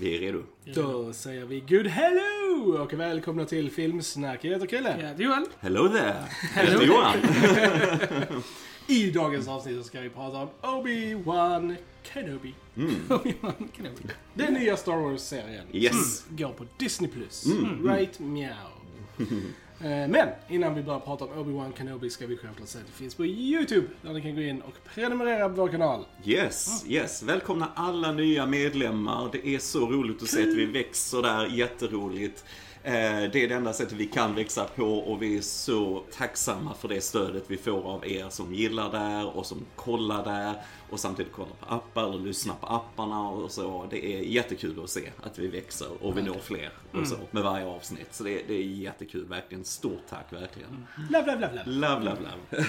Vi är redo. Då säger vi good hello och välkomna till Filmsnack. Jag heter Chrille. Jag heter Johan. Hello there! Jag heter Johan. I dagens avsnitt så ska vi prata om Obi-Wan Kenobi. Obi-Wan Kenobi. Den nya Star Wars-serien. Yes. Som går på Disney+. Plus. Mm. Right meow. Eh, Men innan vi börjar prata om Obi-Wan Kenobi ska vi självklart säga att det finns på YouTube. Där ni kan gå in och prenumerera på vår kanal. Yes, yes. Välkomna alla nya medlemmar. Det är så roligt att se att vi växer där. Jätteroligt. Eh, Det är det enda sättet vi kan växa på och vi är så tacksamma för det stödet vi får av er som gillar där och som kollar där och samtidigt kollar på appar och lyssnar på apparna och så. Det är jättekul att se att vi växer och vi når fler och så med varje avsnitt. Så det, det är jättekul, verkligen. Stort tack, verkligen. Love, love, love, love. Love, love.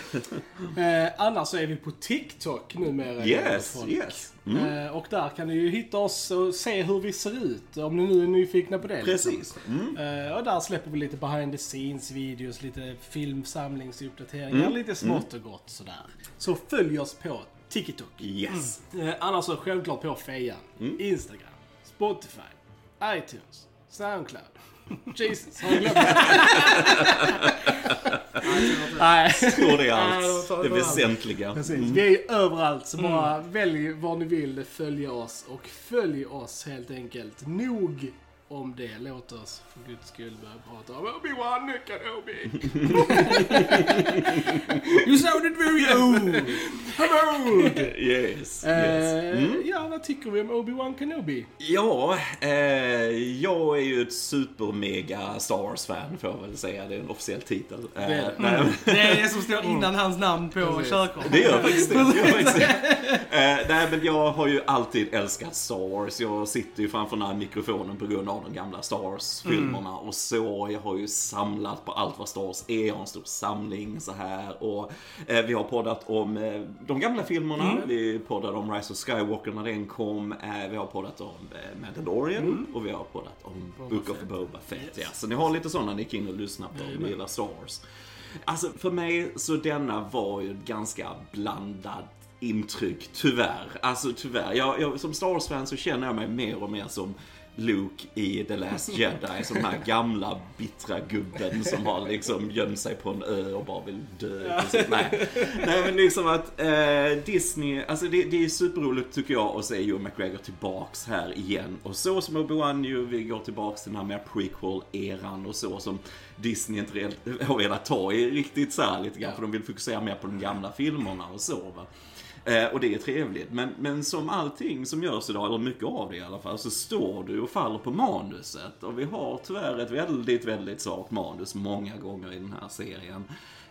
Eh, annars så är vi på TikTok numera. Yes, folk. yes. Mm. Eh, och där kan ni ju hitta oss och se hur vi ser ut. Om ni nu är nyfikna på det. liksom. Precis. Mm. Eh, och där släpper vi lite behind the scenes videos, lite filmsamlingsuppdateringar, Mm. lite smått och gott sådär. Så följ oss på TikTok. Yes. Eh, annars så självklart på Fejan, Mm. Instagram, Spotify, iTunes, Soundcloud. Jesus, har jag glömt det? Nej. Tror det är allt. Det väsentliga. Precis. Vi är överallt, så bara välj var ni vill följa oss. Och följ oss helt enkelt. Nog om det. Låt oss för guds skull börja prata om Obi-Wan Kenobi. You sounded very old! Hello! Yes, yes. Eh, Mm. Ja, vad tycker vi om Obi-Wan Kenobi? Ja, eh, jag är ju ett super-mega Star Wars-fan får jag väl säga. Det är en officiell titel. Eh, Det är det. nej, men- Det är det som står innan hans namn på körkortet. Det gör faktiskt det. det, gör faktiskt det. Eh, nej, men jag har ju alltid älskat Star Wars. Jag sitter ju framför den här mikrofonen på grund av de gamla Star Wars-filmerna och så. Jag har ju samlat på allt vad Star Wars är. Jag har en stor samling så här. Och eh, vi har poddat om eh, de gamla filmerna. Vi poddade om Rise of Skywalker när den kom. Eh, vi har poddat om eh, Mandalorian och vi har poddat om Book of Boba Fett. Ja. Så ni har lite sådana ni kan in och lyssna på om ni gillar Star Wars. Alltså för mig så denna var ju ganska blandad intryck, tyvärr. Alltså tyvärr. Jag, jag, som Star Wars-fan så känner jag mig mer och mer som Luke i The Last Jedi, som den här gamla bittra gubben som har liksom gömt sig på en ö och bara vill dö. Nej. Nej men liksom att eh, Disney, alltså det, det är superroligt tycker jag att se Ewan McGregor tillbaks här igen. Och så som Obi-Wan ju, vi går tillbaks till den här mer prequel-eran och så som Disney inte har velat ta i riktigt så här lite grann, för de vill fokusera mer på de gamla filmerna och så va. Eh, och det är trevligt. Men, men som allting som görs idag, eller mycket av det i alla fall, så står du och faller på manuset. Och vi har tyvärr ett väldigt, väldigt svagt manus många gånger i den här serien.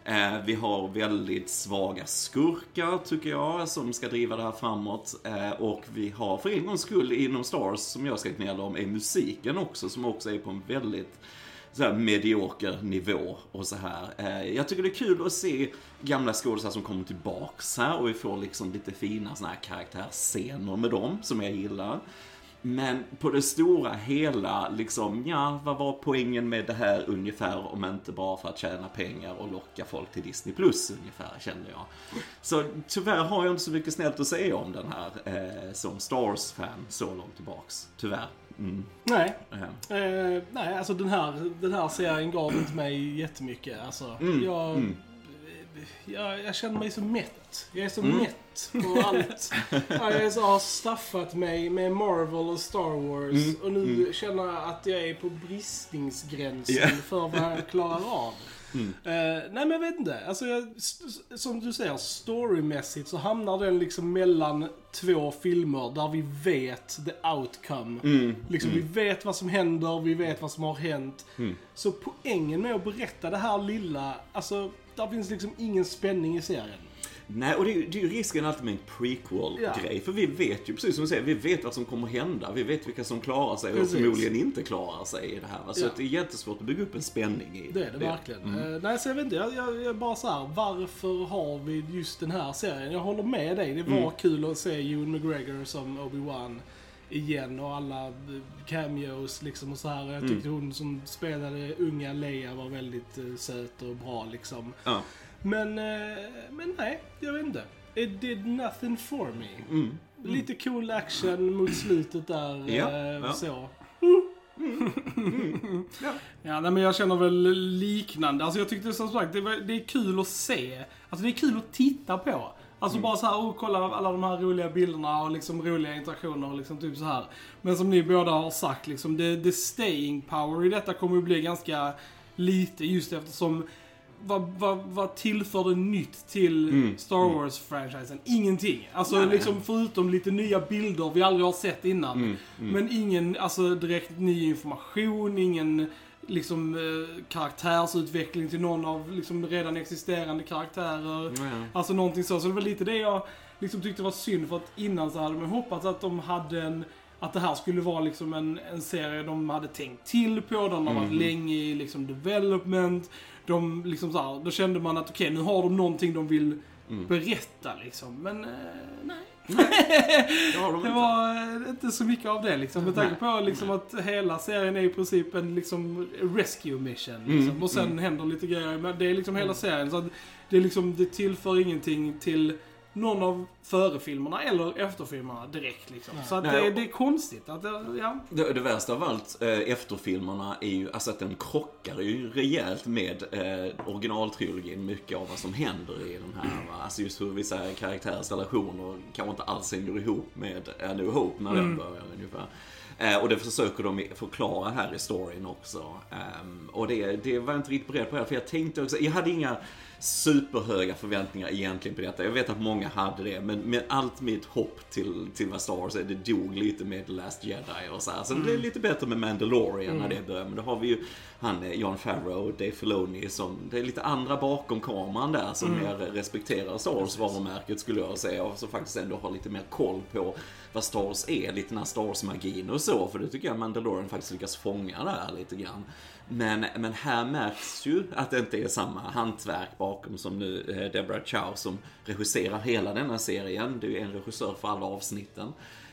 Eh, vi har väldigt svaga skurkar, tycker jag, som ska driva det här framåt. Eh, och vi har för en gångs skull inom Stars, som jag ska gnälla om, är musiken också, som också är på en väldigt så här medioker nivå och så här. Eh, jag tycker det är kul att se gamla skådespelare som kommer tillbaks här och vi får liksom lite fina såna här karaktärsscener med dem som jag gillar. Men på det stora hela, liksom, ja, vad var poängen med det här ungefär om inte bara för att tjäna pengar och locka folk till Disney Plus ungefär, kände jag. Så tyvärr har jag inte så mycket snällt att säga om den här eh, som Stars-fan, så långt tillbaks. Tyvärr. Mm. Nej. Eh. Eh, nej, alltså den här, den här serien gav inte mig jättemycket. Alltså, Mm, jag, mm. jag, jag känner mig så mätt. Jag är så Mm. mätt på allt. Ja, jag så, har staffat mig med Marvel och Star Wars Mm, och nu känner jag att jag är på bristningsgränsen Ja. för vad jag klarar av. Mm. Eh, nej men jag vet inte. Alltså, jag, som du säger, storymässigt så hamnar den liksom mellan två filmer där vi vet the outcome. Mm. Liksom, Vi vet vad som händer, vi vet vad som har hänt. Mm. Så poängen med att berätta det här lilla, alltså, där finns liksom ingen spänning i serien. Nej, och det är, ju- det är ju risken alltid med en prequel-grej. För vi vet ju, precis som du säger, vi vet vad som kommer hända. Vi vet vilka som klarar sig och Precis. förmodligen inte klarar sig i det här. Så Ja. det är jättesvårt att bygga upp en spänning i Det är det verkligen. Mm. Eh, nej, så jag vet inte. Jag, jag, jag bara så här, varför har vi just den här serien? Jag håller med dig. Det var Mm. kul att se Ewan McGregor som Obi-Wan igen och alla eh, cameos liksom och så här. Jag tyckte hon som spelade unga Leia var väldigt eh, söt och bra liksom. Ja. Men, eh, men nej, jag vet inte. It did nothing for me. Mm. lite cool action mot slutet där. Ja, eh, ja. Så. Ja. Ja, nej, men jag känner väl liknande. Alltså jag tyckte som sagt, det, var, det är kul att se. Alltså det är kul att titta på. Alltså bara så här, oh, kolla alla de här roliga bilderna och liksom roliga interaktioner och liksom typ så här. Men som ni båda har sagt, liksom det, det staying power i detta kommer ju bli ganska lite just eftersom vad, vad, vad tillför det nytt till Mm. Star Wars-franchisen? Ingenting. Alltså Nej. liksom förutom lite nya bilder vi aldrig har sett innan. Mm, mm. Men ingen, alltså direkt ny information, ingen liksom eh, karaktärsutveckling till någon av liksom redan existerande karaktärer. Ja. Alltså någonting så. Så det var lite det jag liksom tyckte var synd för att innan så hade man hoppats att de hade en att det här skulle vara liksom en, en serie de hade tänkt till på, de har varit Mhm. länge i liksom development. De liksom så här, då kände man att okej, nu har de någonting de vill Mm. berätta liksom. Men eh, nej. Det har de Det var eh, inte så mycket av det liksom. Med tanke på liksom att hela serien är i princip en liksom rescue mission. Liksom. Mm, och sen mm. händer lite grejer. Men det är liksom hela serien. Så det, är liksom, det tillför ingenting till någon av förefilmerna eller efterfilmerna direkt liksom. Så att Nej, det, det är konstigt att det, ja. Det, det värsta av allt, eh, efterfilmerna, är ju alltså att den krockar ju rejält med eh, originaltrilogin. Mycket av vad som händer i den här. Va? Alltså just hur vissa karaktärers relationer kanske inte alls hänger ihop med A New Hope när den börjar ungefär. Eh, och det försöker de förklara här i storyn också. Ehm, och det, det var jag inte riktigt beredd på, för jag tänkte också, jag hade inga superhöga förväntningar egentligen på detta. Jag vet att många hade det, men med allt mitt hopp till, till vad Star Wars är, det dog lite med The Last Jedi och så här. Så det blev lite bättre med Mandalorian när det började. Men då har vi ju han, eh, Favreau och Dave Filoni som, det är lite andra bakom kameran där som mer respekterar Star Wars-varumärket skulle jag säga. Och som faktiskt ändå har lite mer koll på vad Star Wars är, lite den här Star Wars-magin och så. För det tycker jag Mandalorian faktiskt lyckas fånga där lite grann. Men, men här märks ju att det inte är samma hantverk bakom som nu eh, Deborah Chow som regisserar hela denna serien. Det är ju en regissör för alla avsnitten.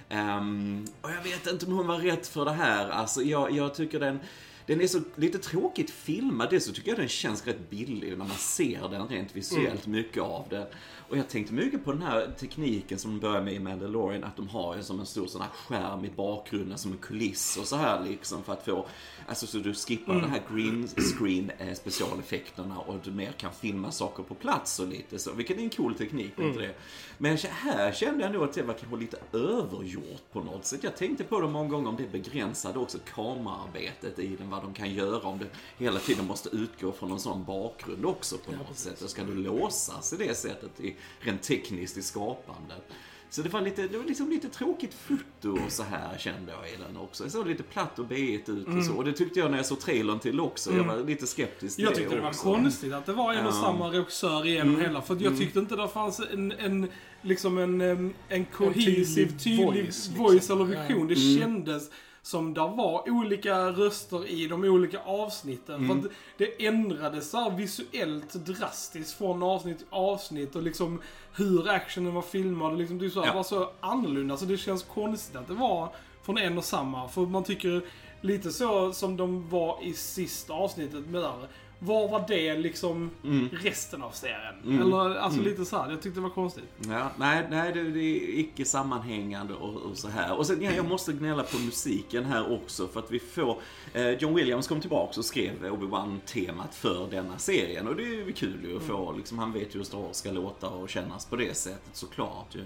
Ehm, och jag vet inte om hon var rätt för det här. Alltså jag, jag tycker den den är så lite tråkigt filmad. Det så tycker jag den känns rätt billig när man ser den rent visuellt, mycket av det. Och jag tänkte mycket på den här tekniken som de börjar med i Mandalorian, att de har ju som en stor sån här skärm i bakgrunden, som en kuliss och så här liksom för att få, alltså så du skippar Mm. den här green screen eh, specialeffekterna och du mer kan filma saker på plats och lite så, vilket är en cool teknik, Mm. inte det? Men här kände jag nog att det var kanske lite övergjort på något sätt. Jag tänkte på det många gånger om det begränsade också kamerarbetet i den, vad de kan göra om det hela tiden måste utgå från en sån bakgrund också på något sätt. Och ska du låsas i det sättet i, rent tekniskt i skapandet. Så det var, lite, det var liksom lite tråkigt foto och så här kände jag i den också. Det såg lite platt och beigt ut och så. Och det tyckte jag när jag såg trailern till också. Jag var lite skeptisk till Mm. Jag tyckte det var också. konstigt att det var en och samma regissör igenom hela. För jag tyckte inte det fanns en, en liksom en, en cohesive, tydlig tydlig voice, voice, liksom. eller vision. Det Mm. kändes som det var olika röster i de olika avsnitten. Mm. För det ändrades så visuellt drastiskt från avsnitt till avsnitt och liksom hur actionen var filmad och liksom det så här, Ja. var så annorlunda. Så det känns konstigt att det var från en och samma. För man tycker lite så som de var i sista avsnittet med där. Var var det liksom resten av serien? Mm. Eller alltså Mm. lite så här. Jag tyckte det var konstigt. Ja, nej, nej det, det är icke sammanhängande och, och så här. Och sen, ja, jag måste gnälla på musiken här också för att vi får... Eh, John Williams kom tillbaka och skrev Obi-Wan-temat för denna serien. Och det är ju kul ju att få, liksom, han vet ju hur Star Wars ska låta och kännas på det sättet såklart ju.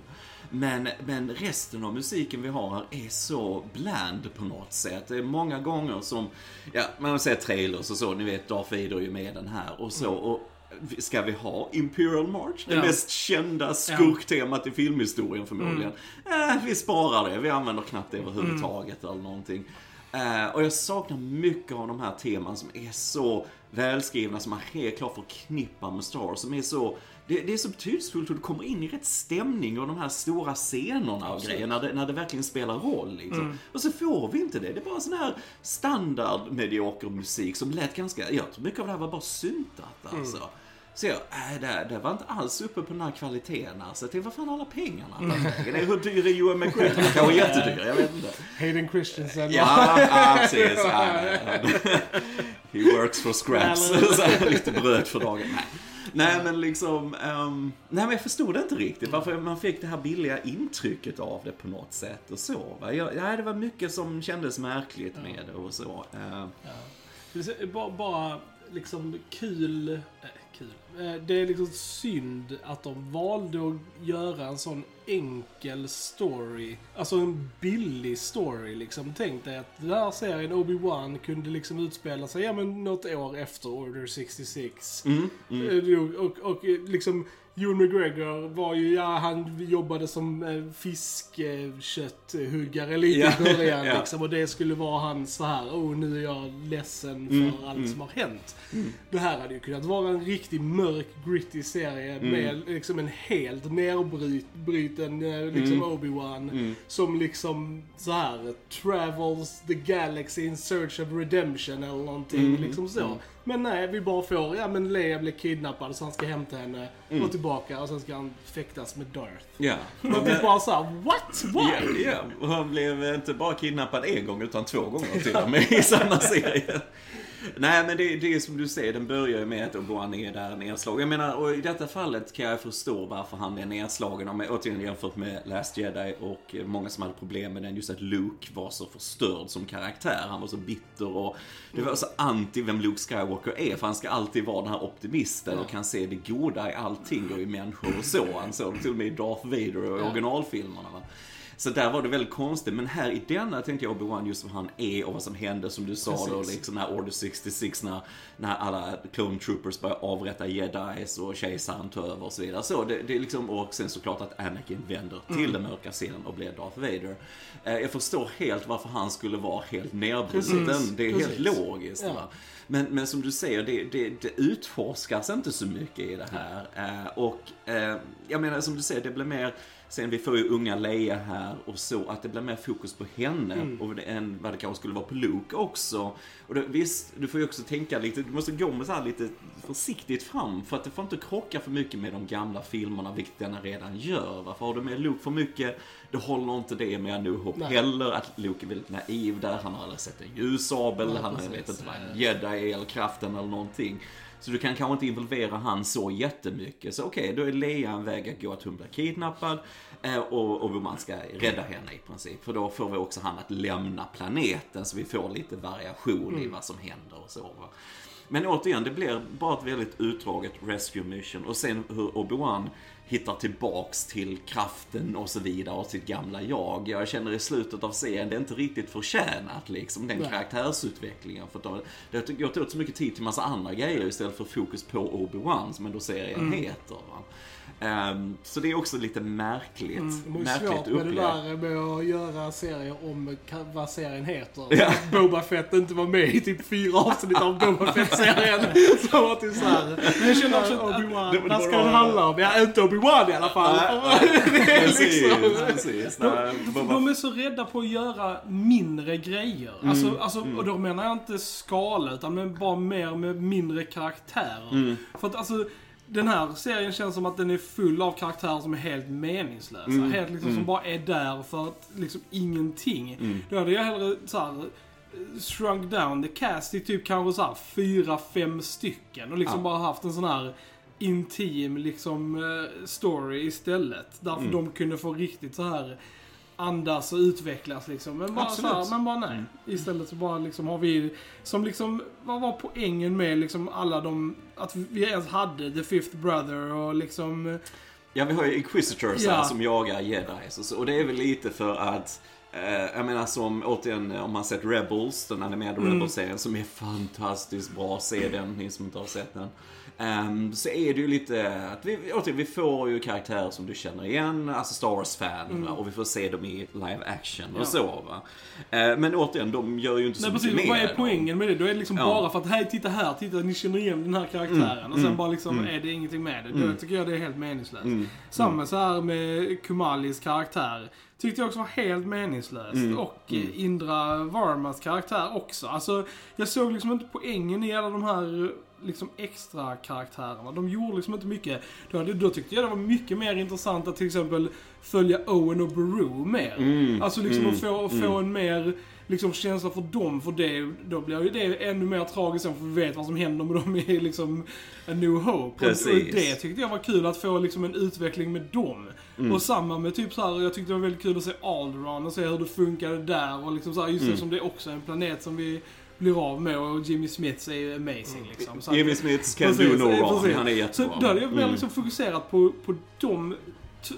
Men, men resten av musiken vi har här är så bland på något sätt. Det är många gånger som, ja, man har sett trailers och så, ni vet Darth Vader är ju med den här och så. Och Ska vi ha Imperial March? Det Ja. mest kända skurktemat i filmhistorien förmodligen. Mm. Eh, vi sparar det, vi använder knappt det överhuvudtaget eller någonting. Eh, och jag saknar mycket av de här teman som är så välskrivna, som man helt klart förknippar med Star Wars, som är så det, det är så betydelsefullt hur du kommer in i rätt stämning och de här stora scenerna och grejer när det, när det verkligen spelar roll. Liksom. Mm. Och så får vi inte det. Det är bara sån här standard medioker musik som lät ganska, jag tror mycket av det här var bara syntat alltså. Så jag, äh, det, det var inte alls uppe på den här kvaliteten alltså. Jag tänkte, vad fan alla pengarna? Det är- Hur dyr är Johan McGregor? Han kanske är jättedyr, jag vet inte. Hayden Christensen. Ja, ja precis. Ja, He works for scraps. Lite bröd för dagen. Nej. Nej men liksom, ehm, nej men jag förstod inte riktigt. Varför man fick det här billiga intrycket av det på något sätt och så. Va? Jag, nej, det var mycket som kändes märkligt med det och så. Det är Bara, bara liksom kul... Äh, kul. Eh, Det är liksom synd att de valde att göra en sån enkel story. Alltså en billig story liksom. Tänk dig att den här serien Obi-Wan kunde liksom utspela sig, ja men något år efter Order 66. mm, mm. Eh, Och, och, och liksom Ewan McGregor var ju, ja han jobbade som eh, fiskkötthuggare lite Ja, i början ja. liksom. Och det skulle vara hans så här, oh nu är jag ledsen för Mm, allt mm. som har hänt. Det här hade ju kunnat vara en riktigt mörk, gritty serie Mm. med liksom en helt nedbruten eh, liksom Mm. Obi-Wan. Mm. Som liksom så här travels the galaxy in search of redemption eller någonting Mm, liksom så. Men nej, vi bara får, ja men Leia blir kidnappad så han ska hämta henne Mm. och tillbaka och sen ska han fäktas med Darth. Ja. Man blir bara såhär, what? Ja, Why? ja, och han blev inte bara kidnappad en gång utan två gånger till och med i samma serie. Nej men det, det är som du säger, den börjar ju med att Obi-Wan är där nedslagen. Jag menar, och i detta fallet kan jag förstå varför han är nedslagen. Om jag återigen jämfört med Last Jedi och många som hade problem med den. Just att Luke var så förstörd som karaktär. Han var så bitter och det var så anti vem Luke Skywalker är. För han ska alltid vara den här optimisten och kan se det goda i allting och i människor och så. Han såg till och med i Darth Vader och originalfilmerna. Va? Så där var det väldigt konstigt, men här i denna tänkte jag Obi-Wan just vad han är och vad som hände som du sa då, Precis. liksom när Order 66, när, när alla Clone Troopers började avrätta jedis och kejsaren tar över och så vidare. Så det, det är liksom, och sen såklart att Anakin vänder till Mm. den mörka sidan och blir Darth Vader. Eh, jag förstår helt varför han skulle vara helt nedbruten, Precis. det är helt Precis. logiskt. Ja. Men, men som du säger, det, det, det utforskas inte så mycket i det här. Eh, och eh, jag menar, som du säger, det blir mer Sen vi får ju unga Leia här och så, att det blir mer fokus på henne Mm. och det, än vad det kanske skulle vara på Luke också. Och det, visst, du får ju också tänka lite, du måste gå med så här lite försiktigt fram för att det får inte krocka för mycket med de gamla filmerna, vilket denna redan gör. Varför har du med Luke för mycket, det håller inte det med A New Hope Nej. heller. Att Luke är väldigt naiv där, han har aldrig sett en ljussabel, han precis. vet inte vad en jedi är eller kraften eller någonting. Så du kan kanske inte involvera han så jättemycket. Så okej, då är Leia en väg att gå att hon blir kidnappad. eh, Och, och man ska rädda henne i princip. För då får vi också han att lämna planeten så vi får lite variation i vad som händer och så. Va? Men återigen, det blir bara ett väldigt utdraget rescue mission. Och sen hur Obi-Wan hittar tillbaks till kraften och så vidare och sitt gamla jag. Jag känner i slutet av serien, det är inte riktigt förtjänat liksom, den Nej. karaktärsutvecklingen. För de- det har gått åt så mycket tid till massa andra grejer istället för fokus på Obi-Wan som ändå serien Mm. heter. Va? Ehm, så det är också lite märkligt. Mm, det märkligt svårt med det där med att göra serier om vad serien heter. Ja. Boba Fett inte var med i typ fyra avsnitt av Boba Fett-serien. Så var det såhär. Men jag känner också att- Obi-Wan, vad ska det handla om? Ja, inte Obi-Wan i alla fall. är Precis, liksom... precis. Boba De är så rädda på att göra mindre grejer. Alltså, alltså, Och då menar jag inte skala, utan bara mer med mindre karaktärer. För att alltså, den här serien känns som att den är full av karaktärer som är helt meningslösa. Helt liksom som bara är där för att liksom ingenting. Då hade jag hellre så här eh, shrunk down the cast till typ kanske så här fyra, fem stycken och liksom Ja. bara haft en sån här intim liksom eh, story istället. Därför Mm. de kunde få riktigt så här andas och utvecklas liksom. Men bara, så Absolut. här, men bara nej. Istället så bara liksom har vi, som liksom, vad var poängen med liksom alla de, att vi ens hade The Fifth Brother och liksom, Ja, vi har ju Inquisitors Ja. här som jagar jedis och så. Och det är väl lite för att eh, jag menar som, återigen, om man sett Rebels, den animerade Mm. Rebels-serien som är fantastiskt bra, se den, ni som inte har sett den. Ehm, så är det ju lite, att vi, återigen, vi får ju karaktärer som du känner igen, alltså Star Wars-fan, va? och vi får se dem i live action och Mm. Ja. så va. Eh, men återigen, de gör ju inte så nej mycket precis, mer. vad är poängen med det? Då är det liksom Ja. bara för att, hej titta här, titta ni känner igen den här karaktären. och sen bara liksom är det ingenting med det. Då Mm. tycker jag det är helt meningslöst. Mm. Samma så här med Kumalis karaktär. Tyckte jag också var helt meningslöst. Mm. Och Indra Varmas karaktär också. Alltså, jag såg liksom inte poängen i alla de här liksom extra karaktärerna. De gjorde liksom inte mycket. Då, då tyckte jag det var mycket mer intressant att till exempel följa Owen och Beru mer. Mm, Alltså liksom mm, att få, få mm. en mer liksom känsla för dem, för det, då blir ju det ännu mer tragiskt sen, för vi vet vad som händer med dem i liksom A New Hope. Precis. och det tyckte jag var kul, att få liksom en utveckling med dem. Mm. Och samma med typ så här, jag tyckte det var väldigt kul att se Alderaan och se hur det funkade där och liksom så här, just Mm. eftersom det är också en planet som vi blir av med och Jimmy Smiths är ju amazing liksom. Så Jimmy Smiths Precis, do no wrong. Han är så jättebra. då hade jag mer Mm. liksom fokuserat på, på de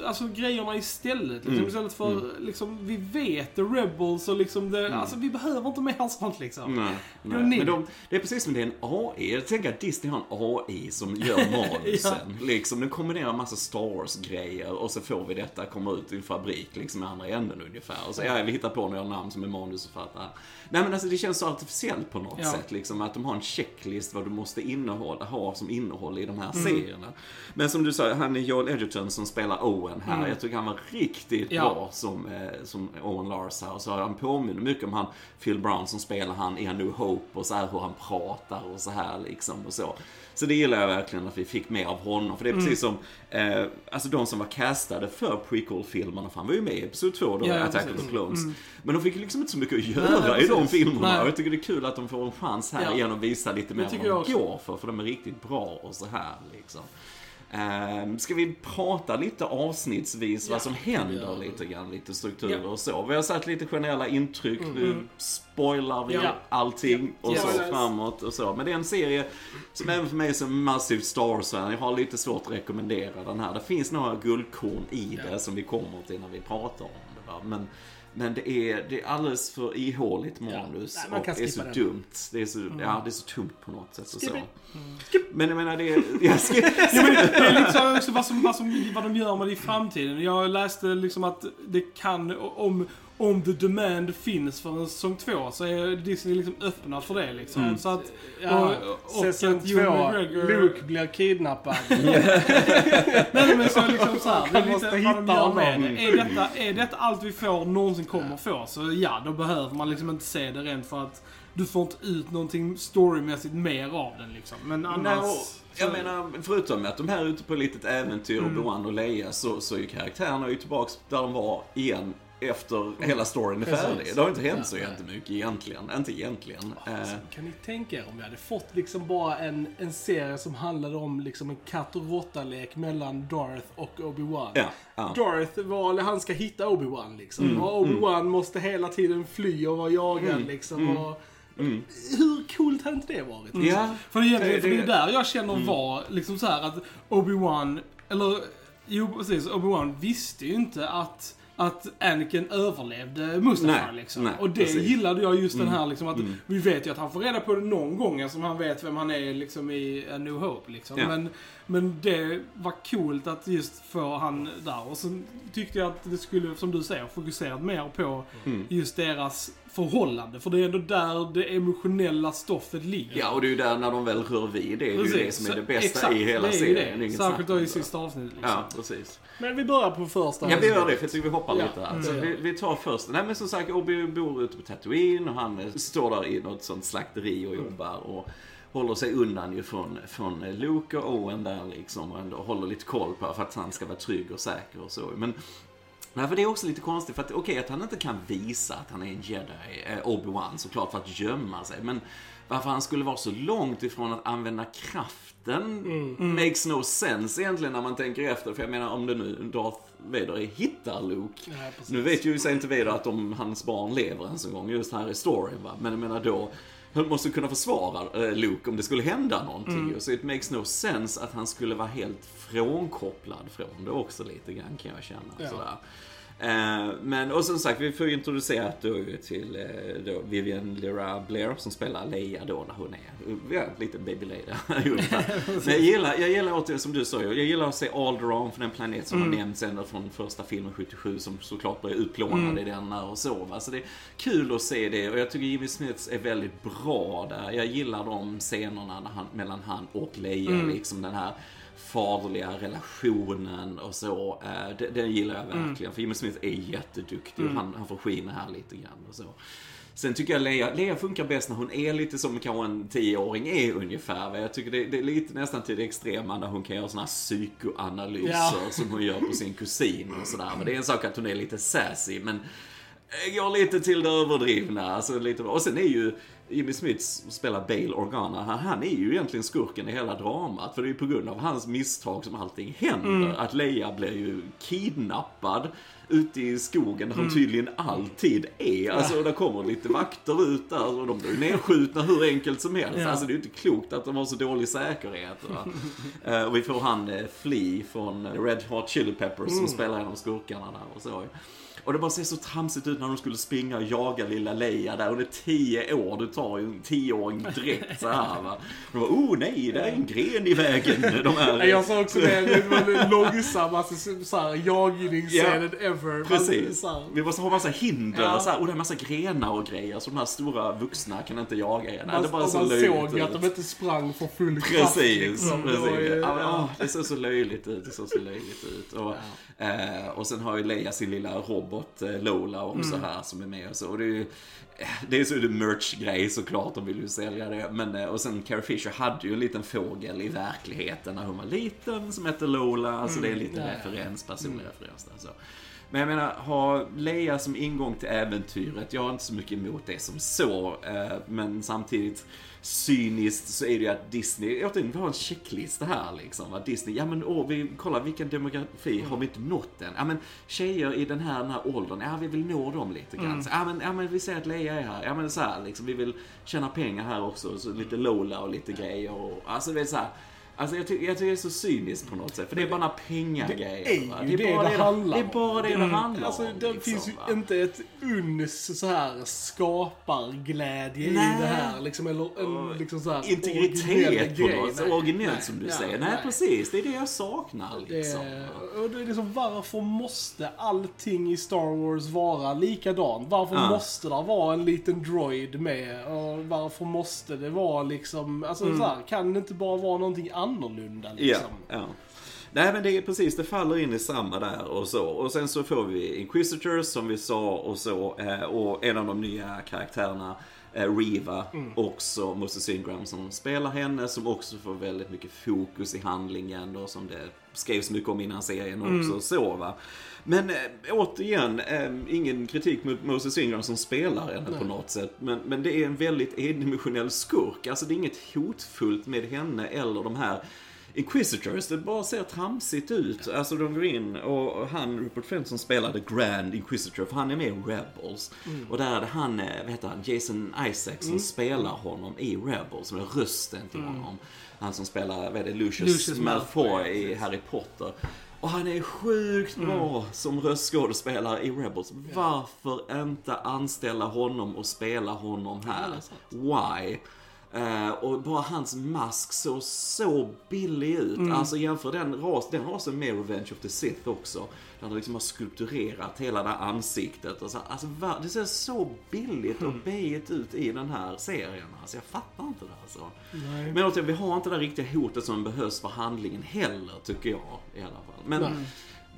alltså, grejerna istället. Liksom, Mm. Istället för, Mm. liksom, vi vet The Rebels och liksom det, Mm. alltså vi behöver inte mer sånt liksom. Nej, nej. Men de, det är precis som det är en AI. Jag tänker att Disney har en AI som gör manusen. liksom, den kombinerar massa Star Wars-grejer och så får vi detta komma ut i en fabrik liksom i andra änden ungefär. Och så, ja, vi hittar på några namn som är manusförfattare. Nej men alltså det känns så artificiellt på något Ja. sätt. Liksom, att de har en checklist vad du måste innehålla, ha som innehåll i de här Mm. serierna. Men som du sa, han är Joel Edgerton som spelar Owen här. Mm. Jag tycker han var riktigt Ja. bra som, eh, som Owen Lars här. Och så han påminner mycket om han Phil Brown som spelar han i A New Hope och så här hur han pratar och så här liksom och så. Så det gillar jag verkligen att vi fick mer av honom. För det är Mm. precis som, eh, alltså de som var castade för prequel-filmerna, för han var ju med i Episod 2 då, Ja, ja, Attack of the Clones. Mm. Men de fick liksom inte så mycket att göra nej, i de filmerna. Nej. Och jag tycker det är kul att de får en chans här Ja. igen och visa lite mer vad de går för, för de är riktigt bra och så här liksom. Ehm, ska vi prata lite avsnittsvis vad som händer Ja. lite grann, lite strukturer Ja. och så. Vi har satt lite generella intryck, nu spoilar vi Ja. allting och så framåt och så. Men det är en serie som även för mig som massiv Star Wars-fan, jag har lite svårt att rekommendera den här. Det finns några guldkorn i Ja. det som vi kommer till när vi pratar om det. Va? Men, men det är, det är alldeles för ihåligt manus Nej, man och det är så den. dumt. Det är så, ja, det är så tungt på något sätt. Och så. it. Men jag menar, det är... Jag ska, Ja, men det är så också vad, som, vad, som, vad de gör med det i framtiden. Jag läste liksom att det kan, om, om the demand finns för en säsong två så är Disney liksom öppna för det liksom. Mm. Så att, Ja, och, och säsong att två, McGregor- Luke blir kidnappad. Nej men så liksom så här, det är lite vad de gör med det. Är detta, är detta allt vi får, någonsin kommer få, så ja, då behöver man liksom inte se det rent för att du får inte ut någonting storymässigt mer av den liksom. Men annars... Och jag menar, förutom att de här är ute på ett litet äventyr, Mm. Obi-Wan och Leia, så, så är ju karaktärerna ju tillbaks där de var igen efter hela storyn är Precis. färdig. Det har inte hänt så Ja, jättemycket egentligen. Inte egentligen. Alltså, Eh, kan ni tänka er om vi hade fått liksom bara en, en serie som handlade om liksom en katt och råtta-lek mellan Darth och Obi-Wan. ja, ja. Darth var, han ska hitta Obi-Wan liksom. och Obi-Wan måste hela tiden fly och vara jagad Mm, liksom. mm, Och, Mm. Hur coolt hade inte det varit? Ja, För det, är, Det- för det är där jag känner Mm. var liksom så här att Obi-Wan, eller jo precis, Obi-Wan visste ju inte att att Anakin överlevde Mustafa Nej, liksom. nej, och det precis. gillade jag just den Mm, här liksom att mm. vi vet ju att han får reda på det någon gång eftersom han vet vem han är liksom i A New Hope liksom. Ja. Men, men det var coolt att just få han där. Och sen tyckte jag att det skulle, som du säger, fokuserat mer på Mm. just deras förhållande. För det är ändå där det emotionella stoffet ligger. Ja, och det är ju där när de väl rör vid det. Det är ju det som är det bästa Exakt, i hela det är serien. det. Särskilt då i sista avsnittet liksom. Ja, precis. Men vi börjar på första Ja, vi gör det, för jag tycker vi hoppar Ja, lite där. mm. Vi, vi tar först. Nej, men som sagt, Obi bor ute på Tatooine och han står där i något sånt slakteri och jobbar och håller sig undan ju från, från Luke och Owen där liksom och ändå håller lite koll på för att han ska vara trygg och säker och så. Men Nej, för det är också lite konstigt för att okej att han inte kan visa att han är en jedi, eh, Obi-Wan såklart för att gömma sig. Men varför han skulle vara så långt ifrån att använda kraften makes no sense egentligen när man tänker efter. För jag menar om det nu Darth Vader hittar Luke. Ja. Nu vet ju sig inte Vader att om hans barn lever ens en gång just här i storyn va. Men jag menar då han måste kunna försvara eh, Luke om det skulle hända någonting. Så it makes no sense att han skulle vara helt frånkopplad från det också lite grann kan jag känna. Ja. Sådär. Eh, men och som sagt, vi får ju introducera då ju till eh, då Vivian Lyra Blair som spelar Leia då när hon är, ja, lite baby Leia. Men jag gillar, jag gillar återigen som du sa, jag gillar att se Alderaan från den planet som har nämnts ända från första filmen 77 som såklart blev utplånad i den där och så va. Så det är kul att se det och jag tycker Jimmy Smith är väldigt bra där. Jag gillar de scenerna han, mellan han och Leia, liksom den här faderliga relationen och så. Eh, det, det gillar jag verkligen. För Jimmy Smith är jätteduktig och han, han får skina här lite grann och så. Sen tycker jag Leia, Leia funkar bäst när hon är lite som kanske en tioåring är ungefär. Jag tycker det, det är lite nästan till det extrema när hon kan göra såna här psykoanalyser Ja. som hon gör på sin kusin och sådär. Men det är en sak att hon är lite sassy, men eh, går lite till det överdrivna. Alltså lite, och sen är ju Jimmy Smith spelar Bale Organa, han, han är ju egentligen skurken i hela dramat. För det är ju på grund av hans misstag som allting händer. Att Leia blir ju kidnappad ute i skogen där hon tydligen alltid är. Alltså och där kommer lite vakter ut där och de blir ju nedskjutna hur enkelt som helst. Ja. Alltså det är ju inte klokt att de har så dålig säkerhet. Eh, och vi får han eh, Flea från Red Hot Chili Peppers som spelar en av skurkarna där och så. Och det bara ser så tramsigt ut när de skulle springa och jaga lilla Leia där. Det är tio år, du tar ju en tioåring direkt så här va. De bara, oh nej, det är en gren i vägen. De här, Jag sa också det, det var den långsammaste såhär, jagningsscenen ever. Man, Precis. så Vi måste ha massa hinder Ja. så här, och det är massa grenar och grejer. Så de här stora vuxna kan inte jaga er. Man, det bara och så man såg ut. att de inte sprang för full kraft. Precis, liksom. Det precis. var ju- ja, ja. det ser så löjligt ut. Det ser så löjligt ut. Och, eh, och sen har ju Leia sin lilla robot eh, Lola också Mm. här som är med och så. Och det är ju eh, det är så det merch-grej såklart, de vill ju sälja det. Men, eh, och sen Carrie Fisher hade ju en liten fågel i verkligheten när hon var liten som hette Lola. Alltså det är lite Mm. Referens, personlig referens där. Så. Men jag menar, ha Leia som ingång till äventyret, jag har inte så mycket emot det som så. Eh, men samtidigt, cyniskt så är det ju att Disney, återigen, vi har en checklista här liksom. Att Disney, ja men åh, vi kollar vilken demografi har vi inte nått än? Ja men tjejer i den här, den här åldern, ja vi vill nå dem lite grann. Så, ja, men, ja men vi ser att Leia är här, ja men så här liksom, vi vill tjäna pengar här också. Så lite Lola och lite grejer och, alltså det är så här. Alltså jag, ty- jag tycker det är så cyniskt på något sätt, för det är bara pengagrejer. Det är ju det bara det handlar Det är bara det det handlar Alltså, om. det liksom, finns ju va? inte ett uns så här skaparglädje Nej. i det här. Liksom, eller en liksom så här Integritet på något sätt. Nej, Originellt nej, som du nej, säger. Nej, precis. Det är det jag saknar liksom. Det, och det är liksom, varför måste allting i Star Wars vara likadant? Varför Ja. måste det vara en liten droid med? Och varför måste det vara liksom, alltså så här, kan det inte bara vara någonting annorlunda Ja, liksom? ja. Nej men det är precis, det faller in i samma där och så. Och sen så får vi Inquisitors som vi sa och så. eh, Och en av de nya karaktärerna, eh, Riva, också Moses Ingram som spelar henne. Som också får väldigt mycket fokus i handlingen då som det skrevs mycket om innan serien också. och Så va. Men äh, återigen, eh, ingen kritik mot Moses Ingram som spelar henne på något sätt. Men, men det är en väldigt endimensionell skurk. Alltså det är inget hotfullt med henne eller de här Inquisitors, det bara ser tramsigt ut. Alltså de går in och han, Rupert Friend som spelade Grand Inquisitor, för han är med i Rebels. Och där är det han, eh, vad heter han, Jason Isaacs som spelar honom i Rebels, som är rösten till honom. Han som spelar, vad är det, Lucius, Lucius Malfoy, Malfoy i Harry Potter. Och han är sjukt bra som röstskådespelare i Rebels. Varför inte anställa honom och spela honom här? Why? Eh, och bara hans mask såg så billig ut. Alltså jämför den, ras, den rasen med Revenge of the Sith också. Där de liksom har skulpturerat hela det här ansiktet. Och så, alltså, det ser så billigt och bejigt ut i den här serien. Alltså jag fattar inte det alltså. Nej. Men återigen, vi har inte det riktiga hotet som behövs för handlingen heller, tycker jag i alla fall. Men Nej.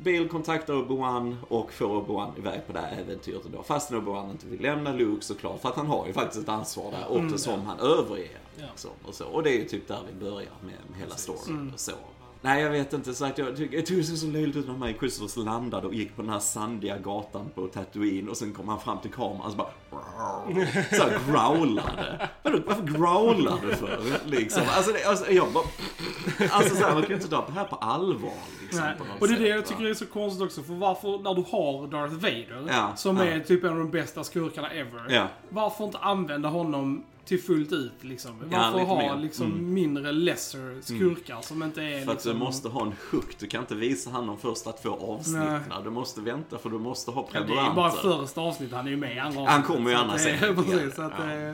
Bill kontaktar Obi-Wan och får Obi-Wan iväg på det här äventyret då. Fastän Obi-Wan inte vill lämna Luke såklart. För att han har ju faktiskt ett ansvar där också som han överger. Ja. Så, och, så. och det är ju typ där vi börjar med, med hela storyn. Och så. Nej, jag vet inte. Jag, tycker- jag tycker det ser så löjligt ut när här Inquisitors landade och gick på den här sandiga gatan på Tatooine och sen kom han fram till kameran och så bara så här growlade. Varför growlar du för? Liksom. Alltså, det, alltså, jag bara, alltså så här, man kan ju inte ta det här på allvar. Liksom, Nej. på Och det är det jag tycker är så konstigt också. För varför, när du har Darth Vader, Ja, som ja. är typ en av de bästa skurkarna ever. Ja. Varför inte använda honom till fullt ut liksom? Ja, Varför lite ha mer. liksom Mm. mindre lesser skurkar som inte är För att liksom... du måste ha en hook. Du kan inte visa han de första två avsnitten. Du måste vänta för du måste ha Ja, det är prenumeranter. bara första avsnittet, han är ju med i andra Han avsnittet, kommer ju annars att det- sen. Precis, så att Ja.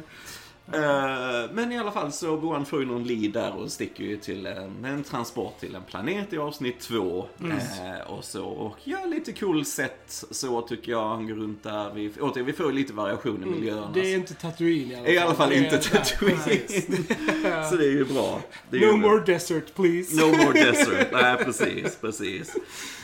Eh, men i alla fall så Boan får ju någon lead där och sticker ju till en, en transport till en planet i avsnitt två. Eh, och så, och ja, lite cool sätt så tycker jag. Han går runt där. Vi, återigen, vi får lite variation i miljöerna. Mm. Det är inte Tatooine i alla fall. I alla fall inte Tatooine. så det är ju bra. Är No ju more desert please. No more desert. Nej, precis, precis.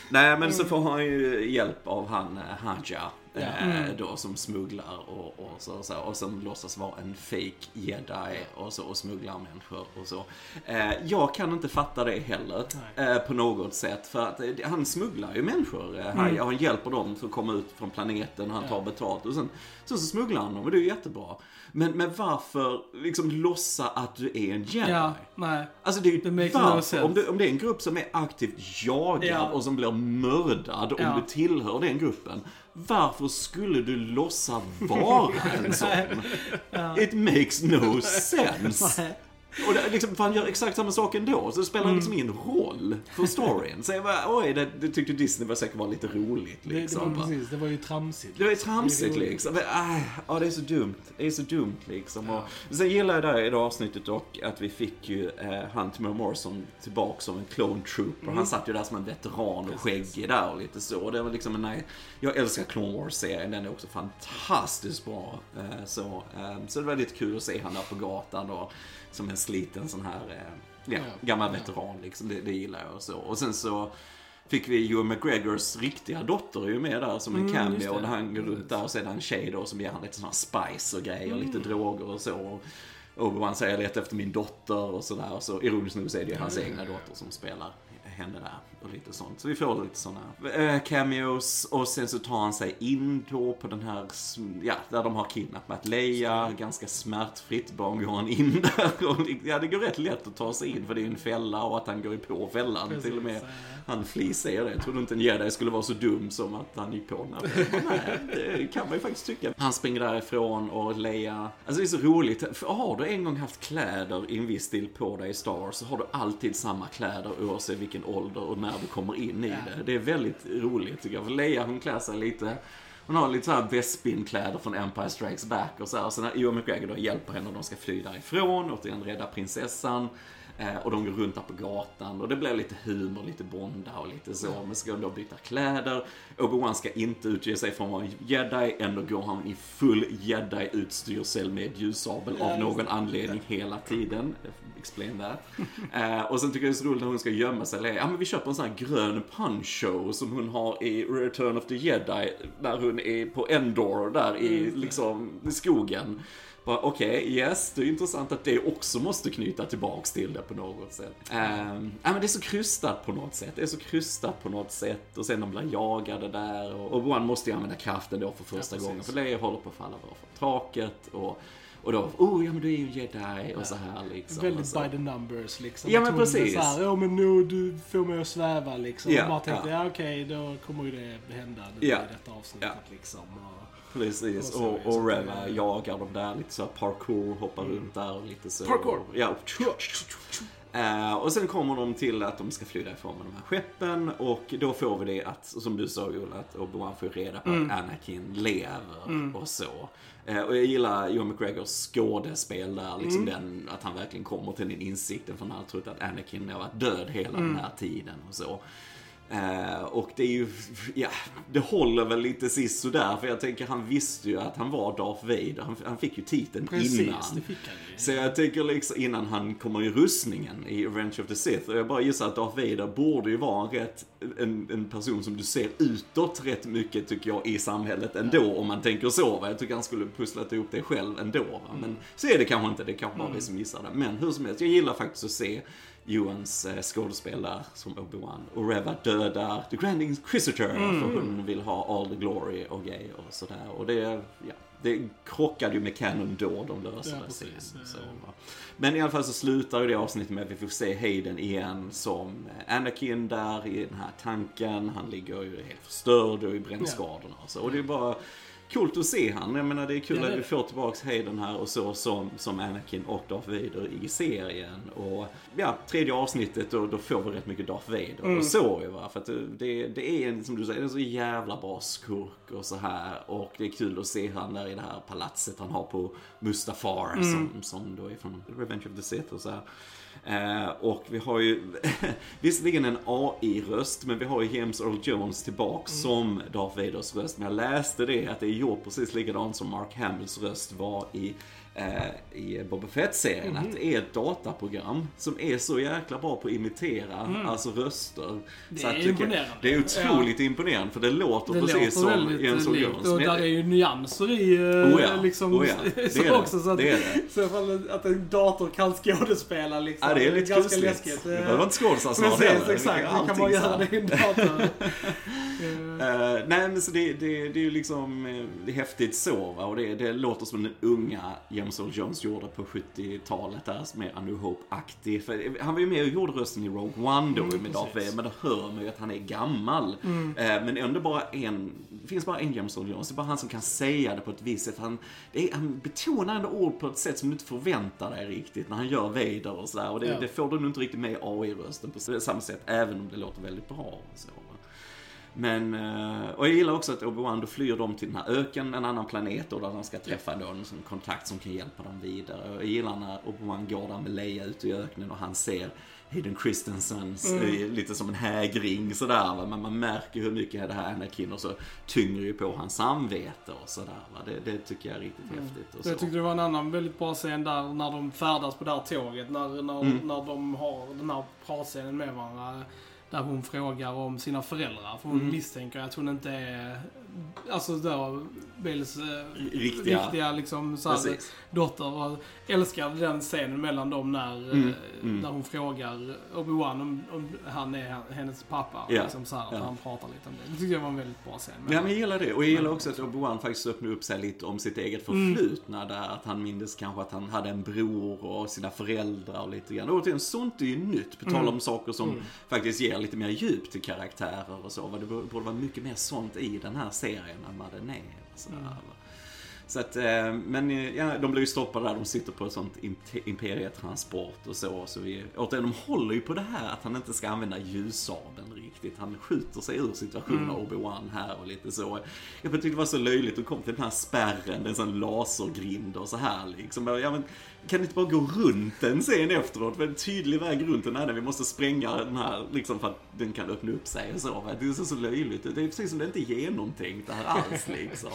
Nej, men så får han ju hjälp av han eh, Haja. Ja. Eh, då som smugglar och, och, så, så, och som låtsas vara en fake jedi och, så, och smugglar människor och så. Eh, jag kan inte fatta det heller eh, på något sätt. För att eh, han smugglar ju människor. Eh, Haja, Han hjälper dem att komma ut från planeten, han tar betalt och sen, sen så smugglar han dem och det är ju jättebra. Men, men varför liksom låtsas att du är en jedi? Ja, nej. Alltså det är ju no varför, sense. om det, om det är en grupp som är aktivt jagad Ja. och som blir mördad om Ja. du tillhör den gruppen. Varför skulle du låtsas vara en sån? It makes no sense. Och det, liksom, för han gör exakt samma sak ändå, så det spelar liksom ingen roll för storyn. Så jag bara, oj, det, det tyckte Disney var säkert var lite roligt Det, det, liksom. var precis, det var ju tramsigt. Det var ju tramsigt liksom. Men, äh, ja, det är så dumt. Det är så dumt liksom. Och, sen gillar jag där i det avsnittet dock att vi fick ju eh, han Timur Morrison tillbaka som en clone trooper. Han satt ju där som en veteran och skäggig där och lite så. Det var liksom en, nej, jag älskar Clone Wars-serien. Den är också fantastiskt bra. Eh, så, eh, så det var lite kul att se han där på gatan då. Som en sliten sån här, eh, ja, gammal veteran liksom. Det, det gillar jag och så. Och sen så fick vi Ewan McGregors riktiga dotter ju med där som en Mm, cameo. Där han går runt där och så är det en tjej då som ger han lite såna spice och grejer, Mm. lite droger och så. Och Obi-Wan säger jag letar efter min dotter och sådär. Och så ironiskt nog så är det ju hans egna dotter som spelar henne där och lite sånt. Så vi får lite såna eh, cameos och sen så tar han sig in då på den här, ja, där de har kidnappat Leia. Ganska smärtfritt bara går han in där. Och, ja, det går rätt lätt att ta sig in för det är en fälla och att han går ju på fällan. Precis, Till och med han Flea säger det. Jag trodde inte en jedi skulle vara så dum som att han gick på den här fällan. Nej, det kan man ju faktiskt tycka. Han springer därifrån och Leia... Alltså det är så roligt. För har du en gång haft kläder i en viss stil på dig i Star så har du alltid samma kläder oavsett vilken ålder och när du kommer in i det. Det är väldigt roligt tycker jag. För Leia hon klär sig lite... Hon har lite så här Bespin-kläder från Empire Strikes Back och så här. Och sen när Ewan McGregor då hjälper henne och de ska fly därifrån, återigen rädda prinsessan. Eh, och de går runt där på gatan och det blir lite humor, lite bonda och lite så. Men ska de då byta kläder. Obi-Wan ska inte utge sig från att vara jedi, ändå går han i full jedi-utstyrsel med ljussabel av någon anledning hela tiden. Explain that. Eh, och sen tycker jag det är så roligt när hon ska gömma sig. Ja men vi köper en sån här grön punch-show som hon har i Return of the Jedi. När hon är på Endor där i liksom i skogen. Bara, Okej, yes, det är intressant att det också måste knyta tillbaks till det på något sätt. Um, ja, men det är så krystat på något sätt. Det är så krystat på något sätt. Och sen de blir jagade där. Och, och Obi-Wan måste ju använda kraften då för första Ja, gången. För Leia håller på att falla bort från taket. Och, och då, oh ja men du är ju jedi och så här liksom. Väldigt by the numbers liksom. Ja, men precis. Så här, ja men nu du får mig att sväva liksom. Ja, och bara tänkte, ja. ja, okej då kommer ju det hända nu Ja, i detta avsnittet ja. liksom. Och, Precis, Och och, och så. Reva jagar dem där, lite så parkour, hoppar runt där och lite så. Parkour. Ja. Eh, och sen kommer de till att de ska fly därifrån med de här skeppen och då får vi det att, som du sa Ola, att Obi-Wan får reda på att Anakin lever och så. Eh, och jag gillar Ewan McGregors skådespel där, liksom den, att han verkligen kommer till den insikten för han har trott att Anakin har varit död hela den här tiden och så. Eh, och det är ju, ja, det håller väl lite sist sådär för jag tänker han visste ju att han var Darth Vader. Han, han fick ju titeln precis, innan. det fick han ju. Så jag tänker liksom innan han kommer i rustningen i Revenge of the Sith. Och jag bara gissar att Darth Vader borde ju vara en, rätt, en, en person som du ser utåt rätt mycket tycker jag i samhället ändå. Om man tänker så. Va? Jag tycker han skulle pusslat ihop det själv ändå. Va? Men så är det kanske inte. Det kanske bara vi som gissar det. Men hur som helst, jag gillar faktiskt att se Johans eh, skådespel där som Obi-Wan. Och Reva dödar The Grand Inquisitor för hon vill ha all the glory och grejer och sådär. Och det, ja, det krockade ju med Canon då, de löste Ja, det sen. Så. Men i alla fall så slutar ju det avsnittet med att vi får se Hayden igen som Anakin där i den här tanken. Han ligger ju helt förstörd och i brännskadorna och så. Och det är bara coolt att se han. Jag menar det är kul Ja, att vi får tillbaks Hayden här och så som, som Anakin och Darth Vader i serien. Och ja, tredje avsnittet då, då får vi rätt mycket Darth Vader. Mm. Och så ju va. För att det, det är en, som du säger, en så jävla bra skurk och så här. Och det är kul att se han där i det här palatset han har på Mustafar Mm. som, som då är från Revenge of the Sith och så här. Eh, och vi har ju visserligen en AI-röst, men vi har ju James Earl Jones tillbaks Mm. som Darth Vaders röst. Men jag läste det att det är gjort precis likadant som Mark Hamills röst var i eh, i Boba Fett-serien. Mhm. Att det är ett dataprogram som är så jäkla bra på att imitera alltså röster. Mm. Det så är att det- imponerande. Det är otroligt imponerande för det låter Det precis låter som Jens Earl likt. Jones. Och där är ju nyanser i eh, Oh ja, liksom, oh ja. Det så är det. också. Så att, Det är det. Så ifall att en dator kan skådespela liksom. Ja, det är lite ganska kusligt. läskigt. Det eh, behöver inte skådespelare Precis, exakt. Det kan man så göra det i en dator. Eh, Eh, nej men så det, det, det är ju liksom eh, det är häftigt så va? och det, det låter som den unga James Earl Jones gjorde på 70-talet där, som är A New Hope-aktig. För han var ju med och gjorde rösten i Rogue One då Mm, med Darth Vader, men då hör man ju att han är gammal. Eh, men ändå bara en, det finns bara en James Earl Jones, det är bara han som kan säga det på ett visst sätt. Han, det är, han betonar ändå ord på ett sätt som du inte förväntar dig riktigt när han gör Vader och sådär. Och det, Ja. det får du nog inte riktigt med i AI-rösten på samma sätt, även om det låter väldigt bra. Och så? Men, eh, och jag gillar också att Obi-Wan då flyr dem till den här öken, en annan planet då, där de ska träffa då en sån kontakt som kan hjälpa dem vidare. Och jag gillar när Obi-Wan går där med Leia ute i öknen och han ser Hayden Christensens, eh, lite som en hägring sådär va. Men man märker hur mycket det här Anakin och så tynger ju på hans samvete och sådär va. Det, det tycker jag är riktigt häftigt. Och så. Jag tyckte det var en annan väldigt bra scen där när de färdas på det här tåget. När, när, Mm. när de har den här pratscenen med varandra. Där hon frågar om sina föräldrar. För hon Mm. misstänker att hon inte är, alltså då, Bills eh, Riktiga. riktiga liksom, så här, dotter. Och älskade den scenen mellan dem när, Mm, eh, mm. när hon frågar Obi-Wan om, om han är hennes pappa. Ja, Liksom, så här, ja. han pratar lite om det. Det tyckte jag var en väldigt bra scen. Ja, men jag gillar det. Och jag gillar också att Obi-Wan faktiskt öppnar upp sig lite om sitt eget förflutna där. Att han mindes kanske att han hade en bror och sina föräldrar och lite grann. Och återigen, sånt är ju nytt. På tal om saker som faktiskt ger lite mer djup till karaktärer och så. Det borde vara mycket mer sånt i den här serien än vad den är. Sådär, va? Så att, eh, men eh, ja, de blir ju stoppade där, de sitter på ett sånt imp- imperietransport och så. Så vi, återigen, de håller ju på det här att han inte ska använda ljussabeln riktigt. Han skjuter sig ur situationen, Obi-Wan här och lite så. Jag tyckte det var så löjligt, att kom till den här spärren, det är en sån lasergrind och så här liksom. Ja, men, kan ni inte bara gå runt den sen efteråt? För en tydlig väg runt den här, vi måste spränga den här liksom för att den kan öppna upp sig och så. Va? Det är så, löjligt. Det är precis som det inte är genomtänkt det här alls liksom.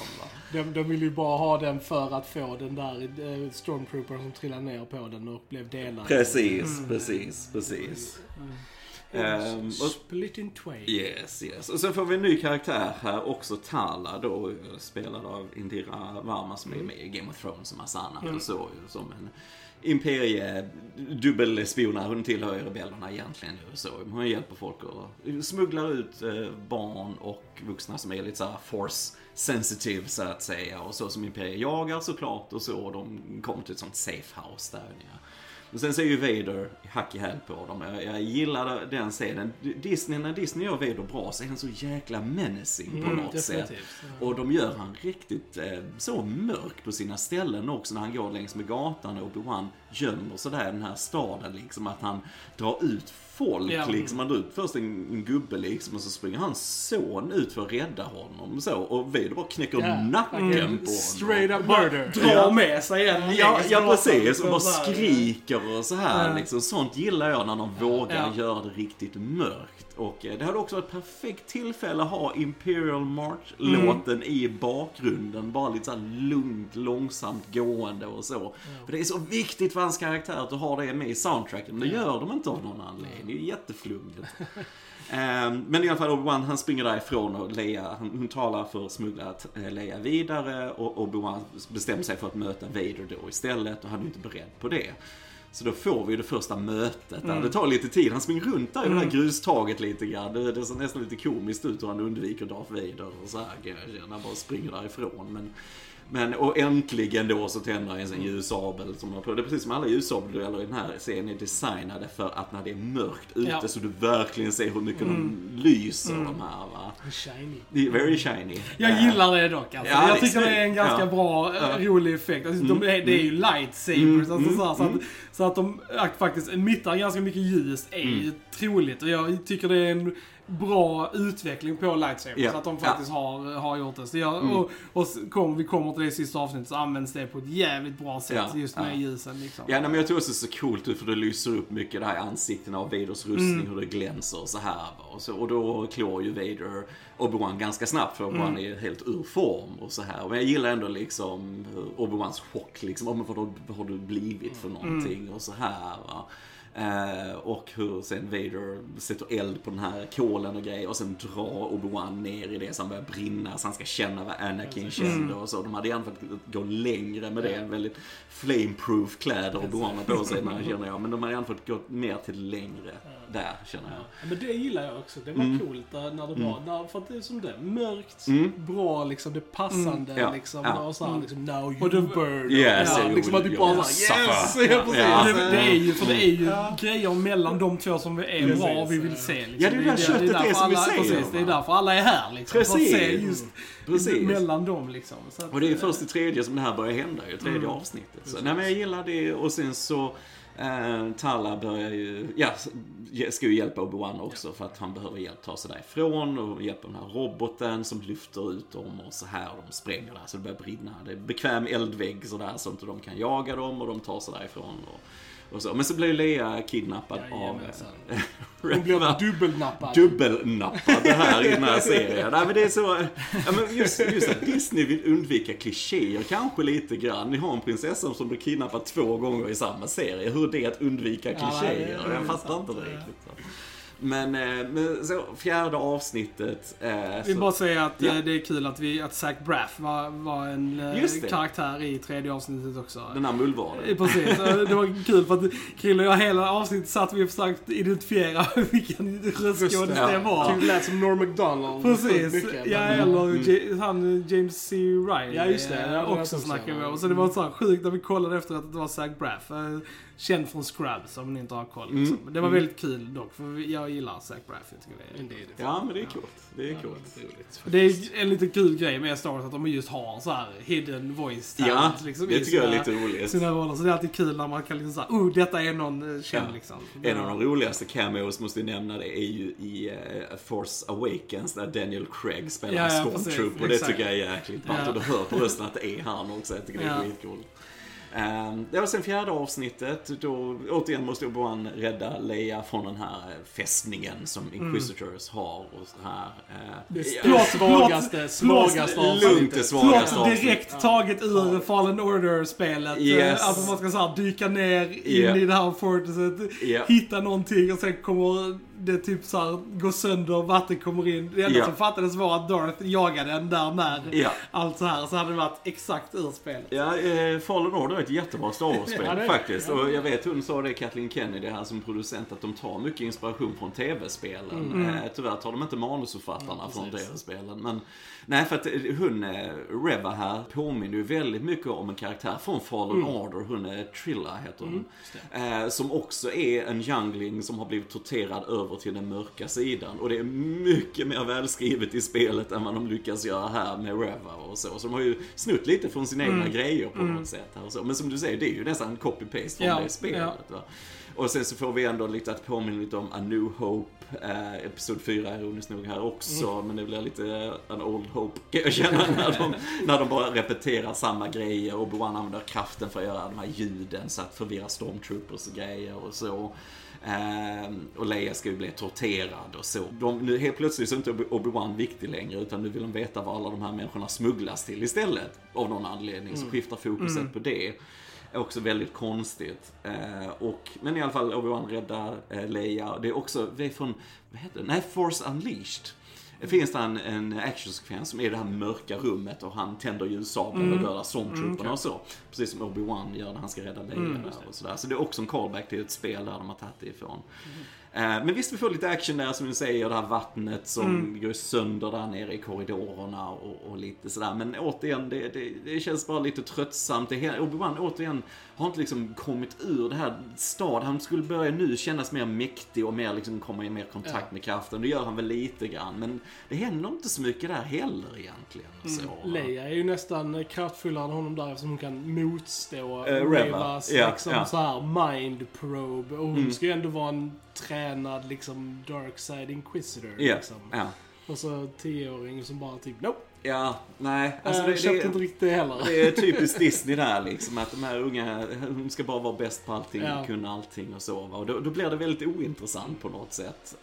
De, de vill ju bara ha den för att få den där eh, stormtroopern som trillade ner på den och blev delad. Precis, precis, precis. Ehm, och, Split in twain. yes, yes. Och sen får vi en ny karaktär här också, Tala då, spelad av Indira Varma som är med i Game of Thrones och massa annat och så. Som en imperie dubbelspionare. Hon tillhör ju rebellerna egentligen ju så. Hon hjälper folk och smugglar ut eh, barn och vuxna som är lite såhär force sensitive så att säga. Och så som imperiet jagar såklart och så. Och de kommer till ett sånt safe house där nere. Och sen så är ju Vader hack i häl på dem. Jag, jag gillar den scenen. Disney, när Disney gör Vader bra så är han så jäkla menacing på Mm, något sätt. definitivt. Och de gör han riktigt eh, så mörk på sina ställen också när han går längs med gatan och Obi-Wan gömmer sådär i den här staden liksom att han drar ut folk Ja. liksom. Han drar ut först en, en gubbe liksom och så springer hans son ut för att rädda honom så. Och Vader bara knäcker Ja, nacken fucking på honom. Straight up murder. drar Ja. med sig en Ja, längs ja precis. liksom Och bara skriker och så här liksom. Sånt gillar jag när de vågar göra det riktigt mörkt. Och eh, det hade också varit ett perfekt tillfälle att ha Imperial March-låten Mm. i bakgrunden. Bara lite så lugnt, långsamt gående och så. För det är så viktigt för hans karaktär att du har det med i soundtracken. Men det gör de inte av någon anledning. Det är jätteflummigt. Ehm, Men i alla fall Obi-Wan han springer därifrån och Leia, hon, talar för att smuggla eh, Leia vidare och Obi-Wan bestämmer sig för att möta Vader då istället och han är ju inte beredd på det. Så då får vi det första mötet där. Det tar lite tid. Han springer runt där i det där grustaget lite grann. Det, det ser nästan lite komiskt ut hur han undviker Darth Vader och så här när Han bara springer därifrån. Men, men, och äntligen då så tänder han en ljussabel. Som man, det är precis som alla ljussabeldueller i den här serien är designade för att när det är mörkt ute Ja. så du verkligen ser hur mycket de lyser de här va. Shiny. Det är very shiny. Jag gillar det dock alltså. Ja, jag tycker det är en ganska Ja. bra, eh, rolig effekt. Alltså, de, är- det är ju lightsabers. Mm, alltså, så, här, så, mm, att, så att de faktiskt emittar ganska mycket ljus är ju troligt. Och jag tycker det är en bra utveckling på lightsabers. Ja. Att de faktiskt har, har gjort det. Så jag, Mm. Och, och kom, vi kommer till det i sista avsnittet så används det på ett jävligt bra sätt. Ja. Just med ljusen liksom. Ja, men jag tror också det är så coolt ut för det lyser upp mycket det här i ansiktena av Vaders rustning, Mm. hur det glänser och så här. Och, så, och då klår ju Vader Obi-Wan ganska snabbt för Obi-Wan Mm. är helt ur form och så här. Men jag gillar ändå liksom Obi-Wans chock liksom, oh, men vad, har- du blivit för någonting Mm. och så här. Va? Eh, och hur sen Vader sätter eld på den här kolen och grejer och sen drar Obi-Wan ner i det han börjar brinna så han ska känna vad Anakin kände och så. De hade gärna fått gå längre med det. En väldigt flameproof kläder Obi-Wan har på sig känner jag. Men de hade gärna fått gå mer till längre där känner jag. Ja, men det gillar jag också. Det var Mm. coolt där, när det var, när, för att det är som det, mörkt, Mm. bra liksom, det passande Ja, liksom. ja. Och så här, liksom, now you Och det- burn. Yes, ja, you liksom att vi bara såhär, yes! Ja, precis. Ja. Det, det är ju, för det är ju Ja. grejer mellan de två som är Precis, bra och vi vill se. Liksom. Ja, det är det här köttet därför är som vi säger, Precis, det är därför alla är här liksom. För att Precis. se just Precis. mellan dem liksom. Så att, Och det är först i tredje som det här börjar hända ju, tredje Mm. avsnittet. Så, nej men jag gillar det och sen så eh, Tala börjar ju, ja, ska ju hjälpa Obi-Wan också för att han behöver hjälp ta sig därifrån och hjälpa den här roboten som lyfter ut dem och så här och de spränger där så det börjar brinna. Det är bekväm eldvägg sådär så inte de kan jaga dem och de tar sig därifrån. Och, och så. Men så blir Leia kidnappad av eh, Hon blev dubbelnappad. dubbelnappad det här i den här serien. Nej, men det är så, ja, men just, just att Disney vill undvika klichéer kanske lite grann. Ni har en prinsessa som blir kidnappad två gånger i samma serie. Hur det är att undvika Ja, klichéer? det är jag fattar inte det ja. riktigt. Men, eh, men så, fjärde avsnittet. Eh, vill så, bara säga att Ja. eh, det är kul att, vi, att Zach Braff var, var en eh, karaktär i tredje avsnittet också. den här mullvaden. Precis, det var kul för att Krille och jag hela avsnittet satt vi och försökte identifiera vilken röstskådis Ja. det var. Typ lät som Norm MacDonald. Precis, mycket, ja men- eller Mm. Han James C. Ryan. Ja, just det. Ja, också snackade vi så. om. Så det var så här sjukt när vi kollade efter att det var Zach Braff. Känd från Scrubs om ni inte har koll. Mm. Liksom. Men det var Mm. väldigt kul dock, för jag gillar Zach Braff. Jag tycker det är Indeed. Ja, men det är coolt. Det är Ja, coolt. det roligt. Det är en lite kul grej med Star Wars att de just har så här hidden voice Ja, talent, liksom, det tycker jag är sina- lite roligt. Sina roller. Så det är alltid kul när man kan liksom säga, oh detta är någon eh, känd Ja. liksom. En av de roligaste cameos, måste vi nämna det, är ju i eh, Force Awakens där Daniel Craig spelar Ja, ja, Stormtrooper. Det exakt. tycker jag är jäkligt ballt. Ja. Och du hör på rösten att det är han också. Jag tycker det är Ja. skitcoolt. Um, det var sen fjärde avsnittet. Då återigen måste Obi-Wan rädda Leia från den här eh, fästningen som Inquisitors har och så här. eh, Det ja. svagaste, svagaste Lugnt avsnittet. det svagaste Plott avsnitt. direkt taget ur Fallen Order-spelet. Yes. Eh, Alltså man ska så här, dyka ner in Ja. i det här fortresset, Ja. hitta någonting och sen kommer det typ så här, gå sönder, vatten kommer in. Det enda Ja. som fattades var att Darth jagade den där när Ja. allt så här. Så hade det varit exakt ur spelet. Ja, eh, Fallen Order är ett jättebra Star Wars-spel Ja, faktiskt. Och jag vet hon sa det, Kathleen Kennedy här som producent, att de tar mycket inspiration från tv-spelen. Eh, tyvärr tar de inte manusförfattarna Mm, från tv-spelen. Men nej, för att eh, hon, eh, Reva här, påminner ju väldigt mycket om en karaktär från Fallen Mm. Order. Hon är Trilla, heter hon. Eh, som också är en youngling som har blivit torterad över till den mörka sidan. Och det är mycket mer välskrivet i spelet än vad de lyckas göra här med Reva och så. Så de har ju snutt lite från sina egna grejer på något sätt. Här och så. Men som du säger, det är ju nästan copy-paste från Ja, det spelet. ja. Va? Och sen så får vi ändå lite att påminna lite om A New Hope. Eh, Episod 4 ironiskt nog här också. Men det blir lite en Old Hope kan jag känna. När de, när de bara repeterar samma grejer. Och Obi-Wan använder kraften för att göra de här ljuden så att förvirra stormtroopers och grejer och så. Ehm, och Leia ska ju bli torterad och så. De, nu helt plötsligt så är inte Obi-Wan viktig längre utan nu vill de veta vad alla de här människorna smugglas till istället. Av någon anledning så skiftar fokuset på det. Är också väldigt konstigt. Eh, och, men i alla fall Obi-Wan räddar eh, Leia. Det är också, det är från, vad heter det? Nej, Force Unleashed. Det finns det en, en actionsekvens som är i det här mörka rummet och han tänder ljussabeln och dödar stormtrooperna och så. Precis som Obi-Wan gör när han ska rädda Leia där och sådär. Så det är också en callback till ett spel där de har tagit det ifrån. Eh, Men visst, vi får lite action där som du säger, det här vattnet som går sönder där nere i korridorerna och, och lite sådär. Men återigen, det, det, det känns bara lite tröttsamt. Obi-Wan återigen har inte liksom kommit ur det här stad. Han skulle börja nu kännas mer mäktig och mer liksom komma i mer kontakt Ja. med kraften. Det gör han väl lite grann. Men det händer inte så mycket där heller egentligen. Så. Leia är ju nästan kraftfullare än honom där eftersom hon kan motstå Eh, Reva. Revas Ja, liksom ja. så här mind probe. Och hon Mm. ska ju ändå vara en tränad liksom dark side inquisitor. Ja, Liksom. ja. Och så tioåring som bara typ nope. Ja, nej. Alltså, Alltså jag det, köpte det, inte riktigt det heller. det är typiskt Disney där liksom. Att de här unga, de ska bara vara bäst på allting, Ja. kunna allting och så. Och då, då blir det väldigt ointressant på något sätt.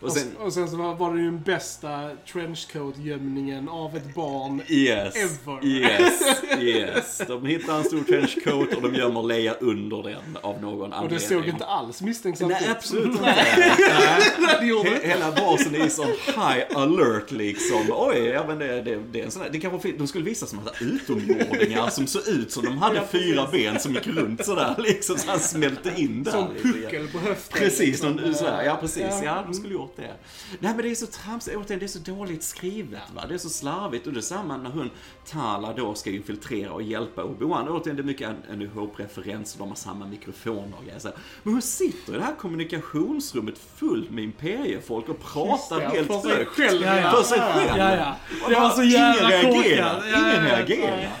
Och sen, och sen så var, var det ju den bästa trenchcoat-gömningen av ett barn. yes, Ever. yes, yes. De hittar en stor trenchcoat och de gömmer Leia under den av någon anledning. Och det såg inte alls misstänksamt Nej, ut. absolut inte. Nej. Hela basen är sån high alert liksom. Oj, ja men det, det, det är en sån här, det kanske, de skulle visa som att utomjordingar som såg ut som de hade Ja, fyra ben som gick runt sådär liksom. Så han smälte in där Som puckel på höften. Precis, liksom. någon, sådär, ja precis. Ja, de skulle gjort det. Nej men det är så tramsigt, återigen, det är så dåligt skrivet va. Det är så slarvigt och det är samma när hon, Tala då ska infiltrera och hjälpa Obi-Wan. Återigen, det är mycket A New Hope-referenser, de har samma mikrofoner och grejer. Men hon sitter i det här kommunikationsrummet fullt med imperiefolk och pratar helt för sig högt. själv. Ja, ja. För sig själv. Ja, ja. Och Det var så jävla ingen reagerar. Ingen reagerar.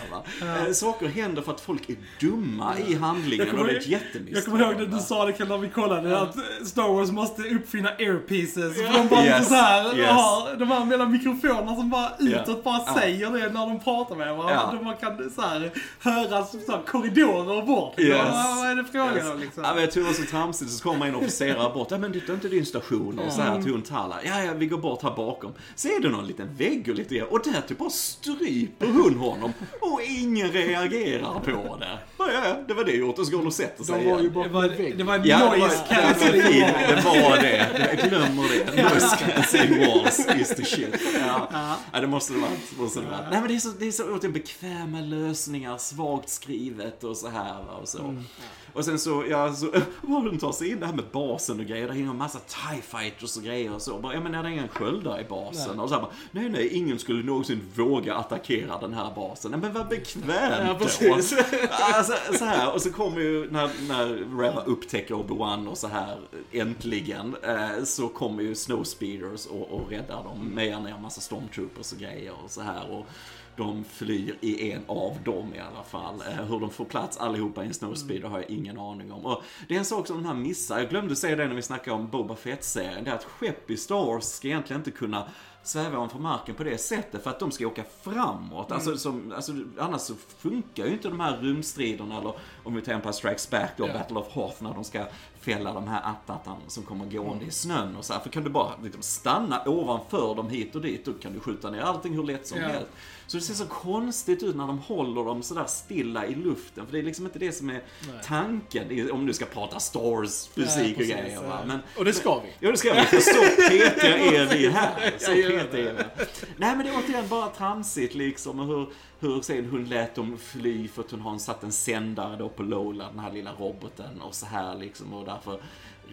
Va? Eh, Saker händer för att folk är dumma i handlingen kommer- och det är ett jättemisstag. Jag kommer ihåg när du sa det när vi kollade att Star Wars måste uppfinna airpieces. För de bara Yes, så här, yes. har de här mellan mikrofonerna som bara utåt Ja. bara Ja. säger det när de pratar med varandra. Ja. Bara kan så här, höras så här, korridorer bort. Yes. Vad, vad är det frågan Yes. om liksom? Ja, men jag tror det var så tramsigt, så kommer en officerare bort. Ja, men det är inte din station. Och så här till hon Tala. Ja, ja, vi går bort här bakom. Så är det någon liten vägg och lite Och där typ bara stryper hon honom. Och ingen reagerar på det. Ja, ja, det var det gjort. Och så går hon och sätter sig De var ju igen. Det bakom var, en vägg. det var en Ja, det var, noise det, var cancelling det var det. Jag glömmer det. Noise cancelling walls is the shit. Ja. Ja, det måste det varit. Måste det varit. Nej, men det är så, det är så återigen bekväma lösningar, svagt skrivet och så här. va, Och, så. Och sen så, ja, så, vad de tar sig in det här med basen och grejer. Det hänger en massa TIE fighters och grejer och så. Bara, ja, men är det ingen sköldar i basen? Och så här, bara, nej, nej, ingen skulle någonsin våga attackera den här basen. Nej, men vad bekvämt Ja, precis. Alltså, så här, och så kommer ju när, när Reva upptäcker Obi-Wan och så här äntligen eh, så kommer ju Snowspeeders och, och räddar dem. Mejar ner en massa stormtroopers och grejer och så här. Och de flyr i en av dem i alla fall. Eh, hur de får plats allihopa i en Snowspeeder har jag ingen aning om. Och det är en sak som de här missar. Jag glömde säga det när vi snackade om Boba Fett-serien. Det är att skepp i Star Wars ska egentligen inte kunna sväva ovanför marken på det sättet för att de ska åka framåt. Alltså, som, alltså, annars så funkar ju inte de här rumstriderna eller om vi tar Empire Strikes Back då, Ja. Battle of Hoth när de ska fälla de här attatan som kommer gående i snön och så här. För kan du bara liksom, stanna ovanför dem hit och dit, då kan du skjuta ner allting hur lätt som Ja. helst. Så det ser så konstigt ut när de håller dem sådär stilla i luften. För det är liksom inte det som är tanken, i- om du ska prata Star Wars fysik och grejer. Va? Men, Och det ska vi. Ja, det ska vi. För så petiga är vi här. Så petiga är vi. Nej, men det är återigen bara tramsigt liksom. Och hur, hur sen hon lät dem fly för att hon har satt en sändare då på Lola, den här lilla roboten. Och så här liksom. Och därför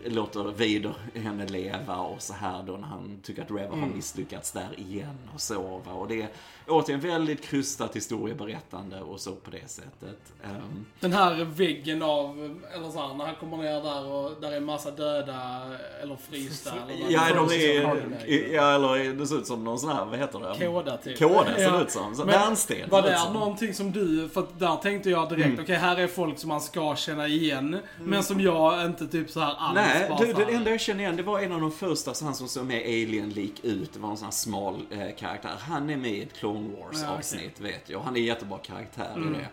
låter Vader henne leva och så här då när han tycker att Reva har misslyckats där igen och så. Va? Och det är återigen väldigt krystat historieberättande och så på det sättet. Ehm, Den här väggen av, eller så här, när han kommer ner där och där är massa döda eller frysta. Eller Ja, de är. ja, eller det ser ut som någon sån här, vad heter det? Kåda typ. Kåda ser det Ja. ut som. Bärnsten. Var det det ut som. någonting som du, för där tänkte jag direkt, Mm. okej här är folk som man ska känna igen, men som jag inte typ så här alls Nej, du, det enda jag känner igen, det var en av de första så han som såg med Alien-lik ut. Det var en sån här smal eh, karaktär. Han är med i ett Clone Ja, okej. Wars-avsnitt, vet jag. Han är en jättebra karaktär Mm. i det.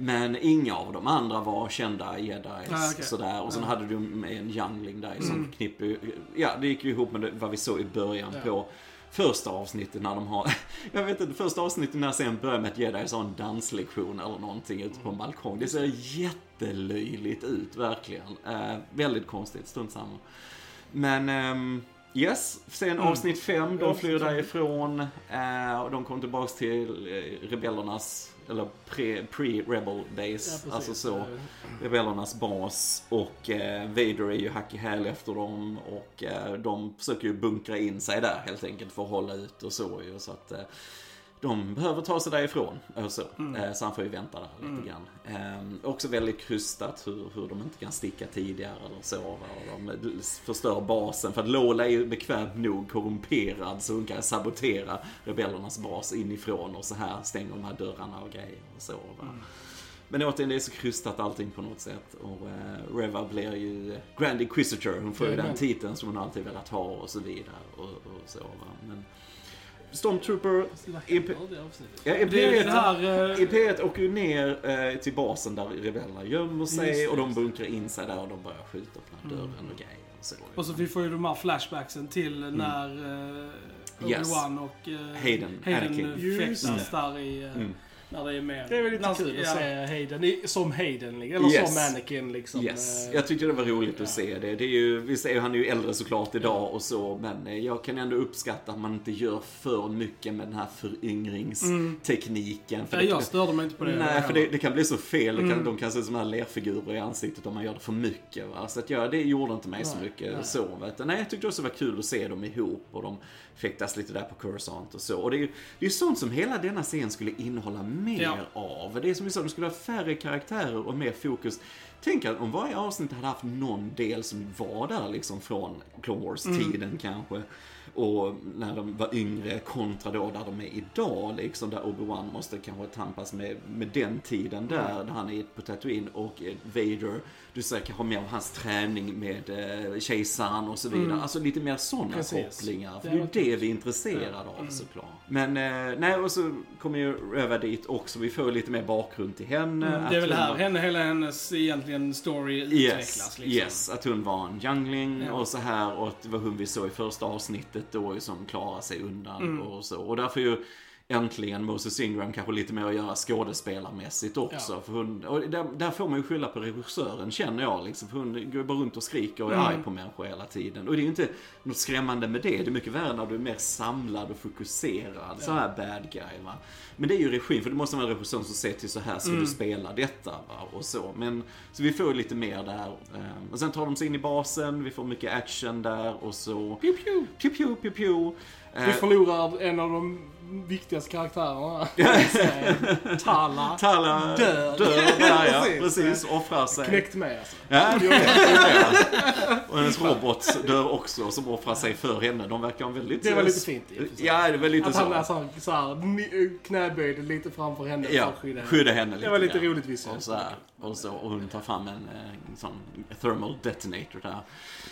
Men inga av de andra var kända jedis Ja, okej. sådär. Och sen hade du med en youngling där som Mm. knippe, ja det gick ju ihop med det, vad vi såg i början Ja. på första avsnittet när de har, jag vet inte, första avsnittet när sen börjar med att jedis har en danslektion eller någonting ute på en balkong. Det ser jättelöjligt ut, verkligen. Eh, väldigt konstigt, strunt samma. Men, ehm, yes, sen Mm. avsnitt fem, de flyr därifrån eh, och de kom tillbaks till eh, rebellernas, eller pre- pre-rebel base, Ja, precis. alltså så. Rebellernas bas och eh, Vader är ju hack i häl efter dem och eh, de försöker ju bunkra in sig där helt enkelt för att hålla ut och så ju. Så att eh, de behöver ta sig därifrån och så. Eh, så han får ju vänta där lite grann. Eh, också väldigt krystat hur, hur de inte kan sticka tidigare eller så. va, Och de förstör basen för att Lola är ju bekvämt nog korrumperad så hon kan sabotera rebellernas bas inifrån och så här stänger de här dörrarna och grejer och så. Va. Men återigen, det är så krystat allting på något sätt. Och uh, Reva blir ju Grand Inquisitor. Hon får ju den titeln som hon alltid velat ha och så vidare. Och, och så, va. Men Stormtrooper, Imp- ja, är det Imperiet, här... eh, Imperiet åker ju ner eh, till basen där rebellerna gömmer sig Just och de bunkrar in sig där och de börjar skjuta på den här dörren och grejer. Och så. Och så vi får ju de här flashbacksen till när uh, Yes. Obi-Wan och uh, Hayden. Just fäktas där i... eh, Mm. När det är mer... Det är väl lite när- kul ja. att se Hayden som Hayden, eller Yes. som Anakin liksom. Yes, Eh, jag tyckte det var roligt ja. att se det. det är ju, vi ser, han är ju äldre såklart idag och så, men eh, jag kan ändå uppskatta att man inte gör för mycket med den här föryngringstekniken. För Ja, det- jag störde mig inte på det. Nej, för det, det kan bli så fel. Kan, Mm. De kan se ut som här lerfigurer i ansiktet om man gör det för mycket. Va? Så att, ja, det gjorde inte mig så Nej, mycket nej. så. Vet. Nej, jag tyckte också det var kul att se dem ihop och de fäktas lite där på Coruscant och så. Och det är ju det är ju sånt som hela denna scen skulle innehålla mer Ja. av. Det är som vi sa, de skulle ha färre karaktärer och mer fokus. Tänk att om varje avsnitt hade haft någon del som var där liksom från Clone Wars-tiden kanske. Och när de var yngre kontra då där de är idag liksom. Där Obi-Wan måste kanske tampas med, med den tiden där. Där han är på Tatooine och Vader. Du säger kanske mer om hans träning med eh, kejsaren och så vidare. Alltså lite mer sådana Precis. kopplingar. För Det är ju det vi är intresserade av såklart. Men eh, nej, och så kommer ju Röva dit också. Vi får lite mer bakgrund till henne. Mm, det är väl hon här var- henne, hela hennes egentligen story utvecklas. Yes, liksom. yes, att hon var en youngling Ja. och så här och att det var hon vi såg i första avsnittet då som klarar sig undan Mm. och så. Och därför ju äntligen Moses Ingram kanske lite mer att göra skådespelarmässigt också. Ja. För hon, och där, där får man ju skylla på regissören känner jag liksom. För hon går bara runt och skriker och är Mm. arg på människor hela tiden. Och det är ju inte något skrämmande med det. Det är mycket värre när du är mer samlad och fokuserad. Så här bad guy va. Men det är ju regin, för det måste vara en regissör som säger till så här ska Mm. du spela detta va? och så. Men, så vi får lite mer där. Ehm, Och sen tar de sig in i basen, vi får mycket action där och så... Pew, pew. Pew, pew, pew, pew. Vi Eh, förlorar en av de viktigaste karaktärerna. Tala. Tala Dör. dör där ja, Precis. precis, offrar sig. Knäckt med alltså. Ja, det. Och hennes robot dör också som offrar sig för henne. De verkar ha väldigt... Det var lite fint i. Ja, det var lite Att han är så. så, så här, ni- knäböjd lite framför henne Ja, för att skydda henne. skydda henne lite. Det var lite grann. roligt visuellt. Och så, och hon tar fram en, eh, en sån thermal detonator där.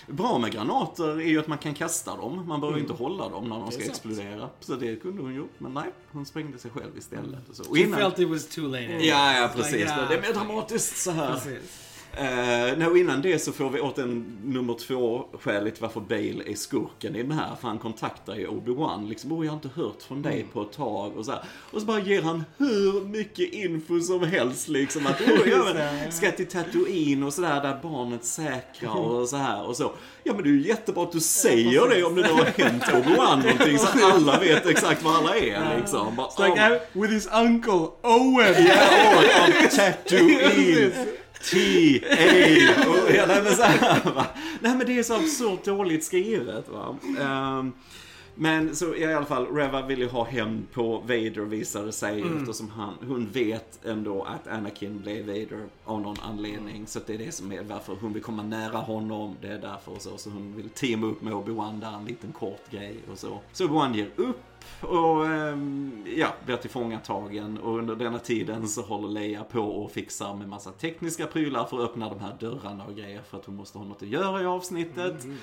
Bra med granater är ju att man kan kasta dem. Man behöver inte hålla dem när de ska sant. explodera. Så det kunde hon gjort. Men nej, hon sprängde sig själv istället. Och så. Och She innan, felt it was too late. ja, ja, precis. Like, ja. Det är mer dramatiskt så här. Precis. Uh, no, innan det så får vi åt en nummer två skälet varför Bale är skurken i den här. För han kontaktar ju Obi-Wan liksom, oh jag har inte hört från dig Mm. på ett tag och så här. Och så bara ger han hur mycket info som helst liksom. Att, oh, ja, men, ska till Tatooine och sådär där barnet säkra och så här och så. Ja men det är ju jättebra att du säger det om det nu har hänt Obi-Wan någonting så att alla vet exakt var alla är liksom. Bara, It's like, oh, with his uncle Owen. Ja, och om Tatooine. T-A. Och- ja, nej, men så här, va. Nej men det är så absurt dåligt skrivet va. Ehm, men så i alla fall, Reva vill ju ha hem på Vader visade sig eftersom han, hon vet ändå att Anakin blev Vader av någon anledning. Så att det är det som är varför hon vill komma nära honom. Det är därför och så. Så hon vill teama upp med Obi-Wan där, en liten kort grej och så. Så Obi-Wan ger upp och ehm, ja, blir tillfångatagen och under denna tiden så håller Leia på och fixar med massa tekniska prylar för att öppna de här dörrarna och grejer för att hon måste ha något att göra i avsnittet. Mm.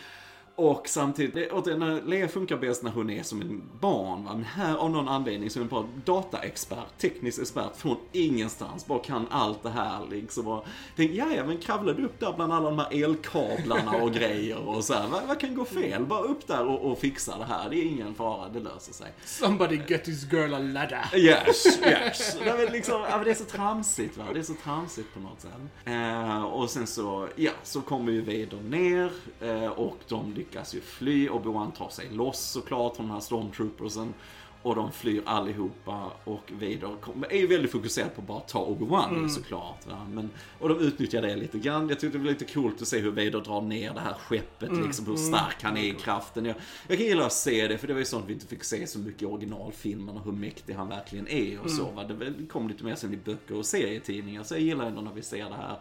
Och samtidigt, återigen, Leia funkar bäst när hon är som en barn. Va? Men här av någon anledning så är hon bara dataexpert, teknisk expert från ingenstans. Bara kan allt det här liksom. Och tänk, ja ja men kravla du upp där bland alla de här elkablarna och grejer och så här. Vad, vad kan gå fel? Bara upp där och, och fixa det här. Det är ingen fara, det löser sig. Somebody get this girl a ladder. Yes, yes. Det är, liksom, men det är så tramsigt va. Det är så tramsigt på något sätt. Eh, och sen så, ja, så kommer ju Vader ner eh, och de lyckas ju fly. Obi-Wan tar sig loss såklart från de här stormtroopersen. Och de flyr allihopa och Vader är ju väldigt fokuserad på att bara ta Obi-Wan såklart. Va? Men, och de utnyttjar det lite grann. Jag tyckte det var lite coolt att se hur Vader drar ner det här skeppet, liksom hur stark han är i kraften. Jag, jag kan gilla att se det, för det var ju sånt vi inte fick se så mycket i originalfilmerna, hur mäktig han verkligen är och så. Va? Det kom lite mer sen i böcker och serietidningar, så jag gillar ändå när vi ser det här.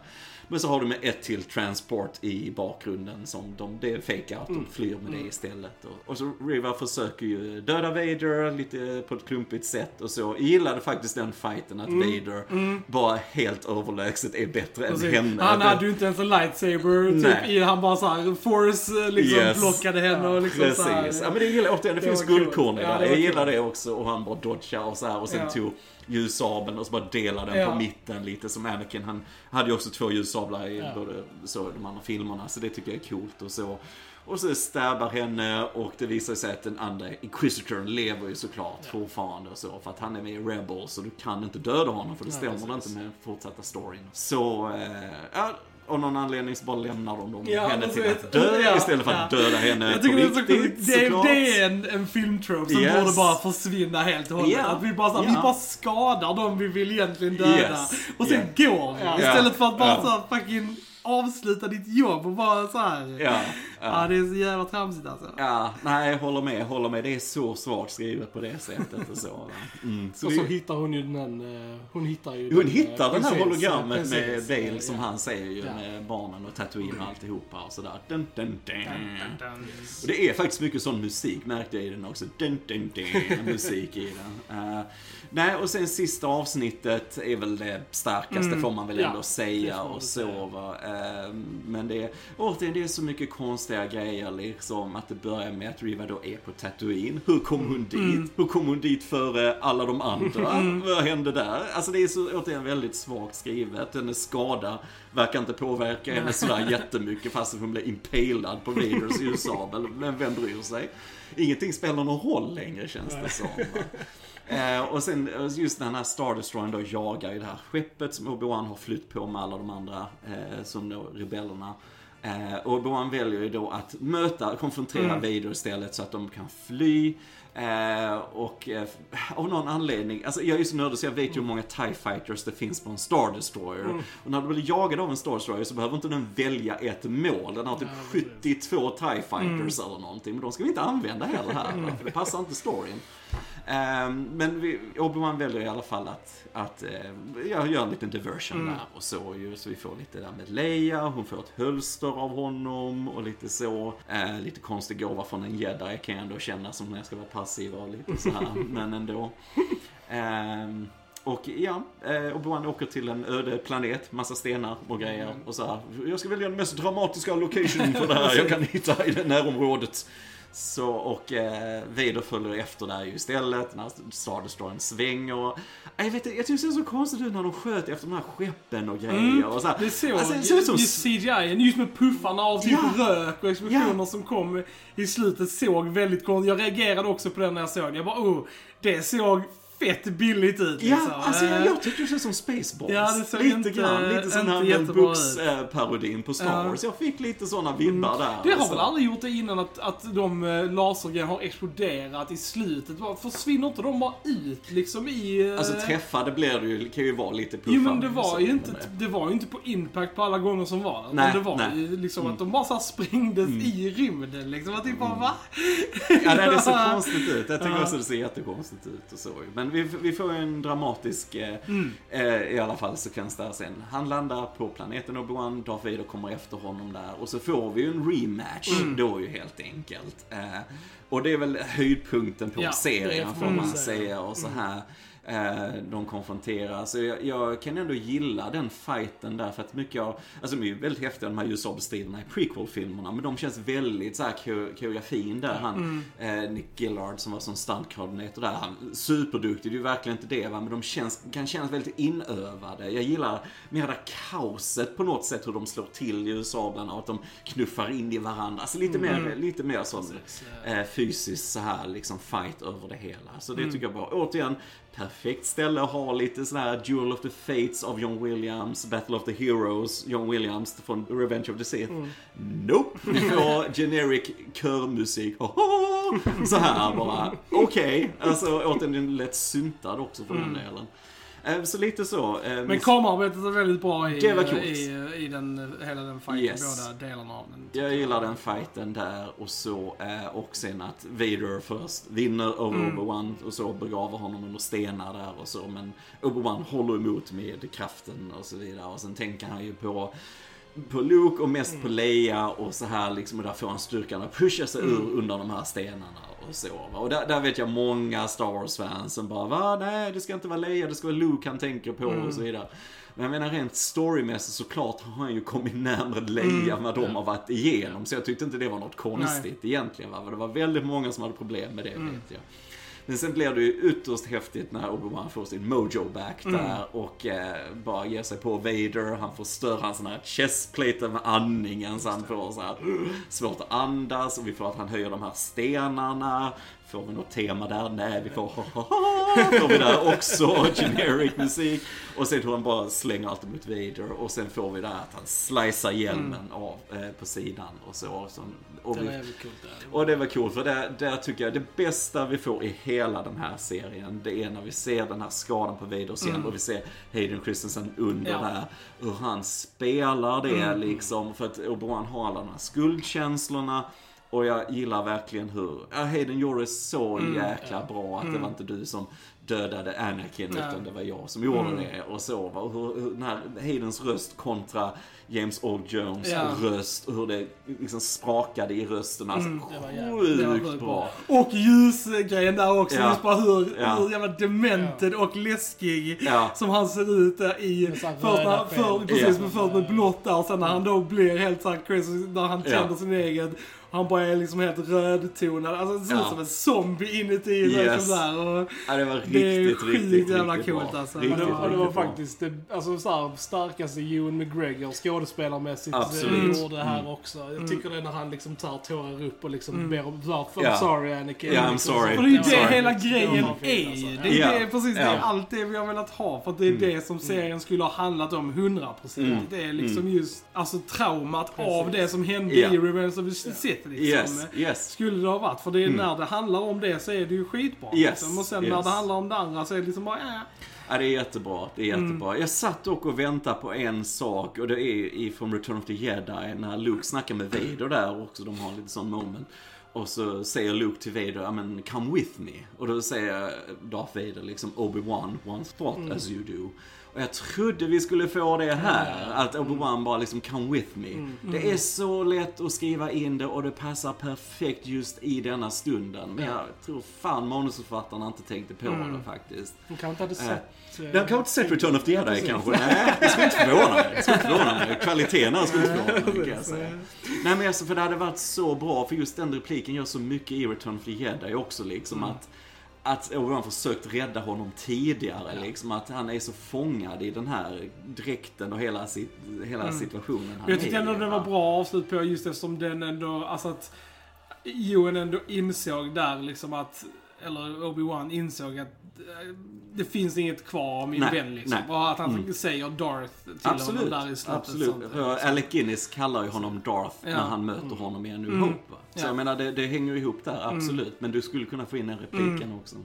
Men så har du med ett till transport i bakgrunden som de, det är fake out, de flyr med det istället. Och, och så Riva försöker ju döda Vader lite lite på ett klumpigt sätt och så. Jag gillade faktiskt den fighten att Vader bara helt överlägset är bättre än Precis. henne. Han hade ju inte ens en lightsaber, typ, i, han bara såhär, force liksom Yes. blockade henne och liksom Precis. så här, ja, men det gillar jag återigen. Det, Det finns guldkorn i Ja, det. Jag gillar det också. Och han bara dodgar och så här. Och sen Ja. tog ljussabeln och så bara delade den Ja. på mitten lite som Anakin. Han hade ju också två ljussablar i Ja. både så, de andra filmerna. Så det tycker jag är coolt och så. Och så stabbar henne och det visar sig att den andra Inquisitorn lever ju såklart fortfarande och så. För att han är med i Rebels så du kan inte döda honom för det stämmer precis. inte med fortsatta storyn. Så, eh, ja. Av någon anledning så bara lämnar de dem Ja, henne till att dö Ja, istället för att ja. döda henne Jag på tycker det är så riktigt sjukt. Det, såklart. det är en, en filmtrope som Yes. borde bara försvinna helt och hållet. Ja. Att vi bara, så Ja. vi bara skadar dem vi vill egentligen döda. Yes. Och sen Ja. går vi. Ja. Istället för att bara Ja. så fucking avsluta ditt jobb och bara så här. Ja, det är så jävla tramsigt alltså. Ja, nej, jag håller med, håller med. Det är så svagt skrivet på det sättet och så. Mm. Så Och så det, hittar hon ju den, eh, hon hittar ju hon den, hittar eh, den här hologrammet precis. med Bale Ja, som ja. han säger ju Ja. med barnen och Tatooine och alltihopa och sådär. Dun, dun, dun. Och det är faktiskt mycket sån musik märkte jag i den också. Dun, dun, dun, musik i den. Eh, nej, och sen sista avsnittet är väl det starkaste får man väl ändå säga och så. Eh, men det är, återigen, det är så mycket konstiga grejer liksom. Att det börjar med att Riva då är på Tatooine. Hur kom hon dit? Hur kom hon dit före alla de andra? Vad hände där? Alltså det är så återigen väldigt svagt skrivet. Hennes skada verkar inte påverka henne sådär jättemycket fast hon blir impalad på Vaders ljussabel. Men vem bryr sig? Ingenting spelar någon roll längre känns det som. Eh, och sen eh, just den här Star Destroyern då jagar i det här skeppet som Obi-Wan har flytt på med alla de andra, eh, som då rebellerna. Eh, och Obi-Wan väljer ju då att möta, konfrontera Mm. Vader istället så att de kan fly. Eh, och eh, av någon anledning, alltså jag är ju så nördig så jag vet ju hur många TIE Fighters det finns på en Star Destroyer. Mm. Och när du blir jagad av en Star Destroyer så behöver inte den välja ett mål. Den har typ Ja, precis. 72 TIE Fighters Mm. eller någonting. Men de ska vi inte använda heller här, va? för det passar inte storyn. Ehm, men vi- Obi-Wan väljer i alla fall att, att uh, jag gör en liten diversion Mm. där och så ju. Så vi får lite där med Leia, hon får ett hölster av honom och lite så. Eh, lite konstig gåva från en jedi kan jag ändå känna som när jag ska vara passiv och lite så här, men ändå. Ehm, och ja, eh, Obi-Wan åker till en öde planet, massa stenar och grejer och så här. Jag ska välja den mest dramatiska location för det här jag kan hitta i det närområdet. Så, och eh, Vader följer efter där ju istället när Star Destroyern svänger. Jag vet inte, jag tycker det ser så konstigt ut när de sköt efter de här skeppen och grejer. Mm, och så här. Det såg, Alltså, det ut som... just CGI, just med puffarna av typ Ja. rök och explosioner Ja. som kom i slutet såg väldigt konstigt Jag reagerade också på den när jag såg det. Jag bara oh, det såg fett billigt ut Ja, liksom. alltså jag, Eh, jag tycker det ser ut som Spaceballs. Ja, det såg lite inte- grann, lite den här. Books-parodin på Star Ja. Wars. Jag fick lite sådana vibbar där. Det har alltså. väl aldrig gjort det innan att, att de eh, lasergrejerna har exploderat i slutet. Bara, försvinner inte de bara ut liksom i... eh, Alltså träffade blir det ju, kan ju vara lite puffar. Jo men det var ju inte, det- det var ju inte på impact på alla gånger som var det. Nej, det var nej. Mm. ju liksom att de bara så sprängdes i rymden liksom. Att det bara va? Ja, nej, det ser konstigt ut. Jag tycker Ja. också det ser jättekonstigt ut och så. Men vi, vi får en dramatisk, eh, Mm. eh, i alla fall, sekvens där sen. Han landar på planeten Obi-Wan, Darth Vader kommer efter honom där. Och så får vi ju en rematch Mm. då ju helt enkelt. Eh, och det är väl höjdpunkten på Ja, serien får man säga. Och så här. Eh, de konfronterar. Så jag, jag kan ändå gilla den fighten där för att mycket av, alltså de är ju väldigt häftiga de här ljusabelstriderna i prequel-filmerna men de känns väldigt så här kore- koreografin där. Han, eh, Nick Gillard som var som stuntkoordinator där, han superduktig, det är ju verkligen inte det va, men de känns, kan kännas väldigt inövade. Jag gillar mer det kaoset på något sätt hur de slår till ljussablarna och att de knuffar in i varandra. Alltså lite mer, lite mer sån eh, fysiskt så här liksom fight över det hela. Så det Mm. tycker jag bara, återigen, perfekt ställe att ha lite sån här Duel of the Fates av John Williams, Battle of the Heroes, John Williams från Revenge of the Sith. Mm. Nope! Vi får generic körmusik. Så här bara, okej. Alltså återigen, den lätt syntad också för den delen. Eh, Så lite så. eh, Men kamerarbetet är väldigt bra i, i, i den, hela den fighten, Yes. båda delarna av den. Jag gillar den fighten där och så eh, och sen att Vader först vinner över Mm. Obi-Wan och så begraver honom under stenar där och så men Obi-Wan håller emot med kraften och så vidare och sen tänker han ju på på Luke och mest på Leia och så här liksom. Och där får han styrkan att pusha sig Mm. ur under de här stenarna och så. va. Och där, där vet jag många Star Wars-fans som bara va, nej det ska inte vara Leia, det ska vara Luke han tänker på Mm. och så vidare. Men jag menar rent storymässigt såklart har han ju kommit närmare Leia än vad de har varit igenom. Så jag tyckte inte det var något konstigt egentligen. Va? Det var väldigt många som hade problem med det vet jag. Men sen blir det ju ytterst häftigt när Obi-Wan får sin mojo back där och eh, bara ger sig på Vader. Han förstör hans sån här chestplate med andningen så han får så här svårt att andas och vi får att han höjer de här stenarna. Får vi något tema där? Nej, vi får får vi där också. Generic musik. Och sen hur han bara slänger allt mot Vader. Och sen får vi där att han slicear hjälmen av eh, på sidan och så. Som, och Det vi, och det var coolt för där, där tycker jag det bästa vi får i hela den här serien det är när vi ser den här skadan på Vaders mm. och vi ser Hayden Christensen under Ja. där. Hur han spelar det liksom. För att Obi-Wan har alla de här skuldkänslorna. Och jag gillar verkligen hur, ja, Hayden gjorde det så jäkla bra att det var inte du som dödade Anakin Nej. utan det var jag som gjorde det. Och så, va. och hur, hur den här Haydens röst kontra James Earl Jones Ja. röst och hur det liksom sprakade i rösten. Alltså det var jävligt- Det var sjukt sjukt bra. Och ljusgrejen där också, Ja. just bara hur, Ja. hur jävla demented och läskig Ja. som han ser ut där i... Med Först, för, precis, Ja. men först med blått där och sen när han då blir helt såhär crazy, när han Ja. känner sin egen... Han bara är liksom helt rödtonad, alltså det ser ut Ja. som en zombie inuti Yes. liksom där. Och Ja, det var riktigt, det är riktigt, sjukt riktigt, jävla riktigt coolt bra. alltså. Riktigt, Och det, var- det var faktiskt det alltså, så här, starkaste Ewan McGregor skådespelarmässigt Absolut. eh, gjorde det här också. Jag tycker det är när han liksom tar tårar upp och liksom ber om I'm Ja. sorry Anakin. Ja, I'm sorry. Och det är ju det sorry. hela Det grejen var fint, alltså. är. Det är, Ja. det, precis det är allt det vi har velat ha. För att det är det som serien skulle ha handlat om 100%. Mm. Det är liksom just alltså traumat av det som hände i Revenge of the Sith. Liksom. Yes, yes. Skulle det ha varit. För det är när det handlar om det så är det ju skitbra. Yes, Liksom. Och sen när yes. det handlar om det andra så är det liksom bara äh. Ja, det är jättebra. Det är Mm. jättebra. Jag satt dock och väntade på en sak och det är i från Return of the Jedi när Luke snackar med Vader där också. De har en liten sån moment. Och så säger Luke till Vader, ja men come with me. Och då säger Darth Vader liksom Obi-Wan once thought Mm. as you do. Och jag trodde vi skulle få det här. Att Obi-Wan bara liksom come with me. Mm. Det är så lätt att skriva in det och det passar perfekt just i denna stunden. Men jag tror fan manusförfattarna inte tänkte på Mm. det faktiskt. De kanske inte hade sett... eh, Den kanske inte sett Return of the Jedi kanske. Nej, det skulle inte förvåna mig. Det skulle inte förvåna mig. Kvaliteten här skulle inte förvåna mig kan jag säga. Nej men alltså för det hade varit så bra, för just den repliken gör så mycket i Return of the Jedi också liksom att att Obi-Wan försökt rädda honom tidigare, liksom att han är så fångad i den här dräkten och hela, sit, hela situationen han jag tyckte ändå det var va? bra avslut på just eftersom den ändå, alltså att Ewan ändå insåg där liksom att, eller Obi-Wan insåg att eh, det finns inget kvar av min Nej, vän liksom. nej. Och att han Mm. säger Darth till Absolut, honom där i slutet. absolut. sånt. För Alec Guinness kallar ju honom Darth Ja. när han möter honom i A New Mm. Hope. Så Ja. jag menar, det, det hänger ihop där, absolut. Men du skulle kunna få in den repliken också.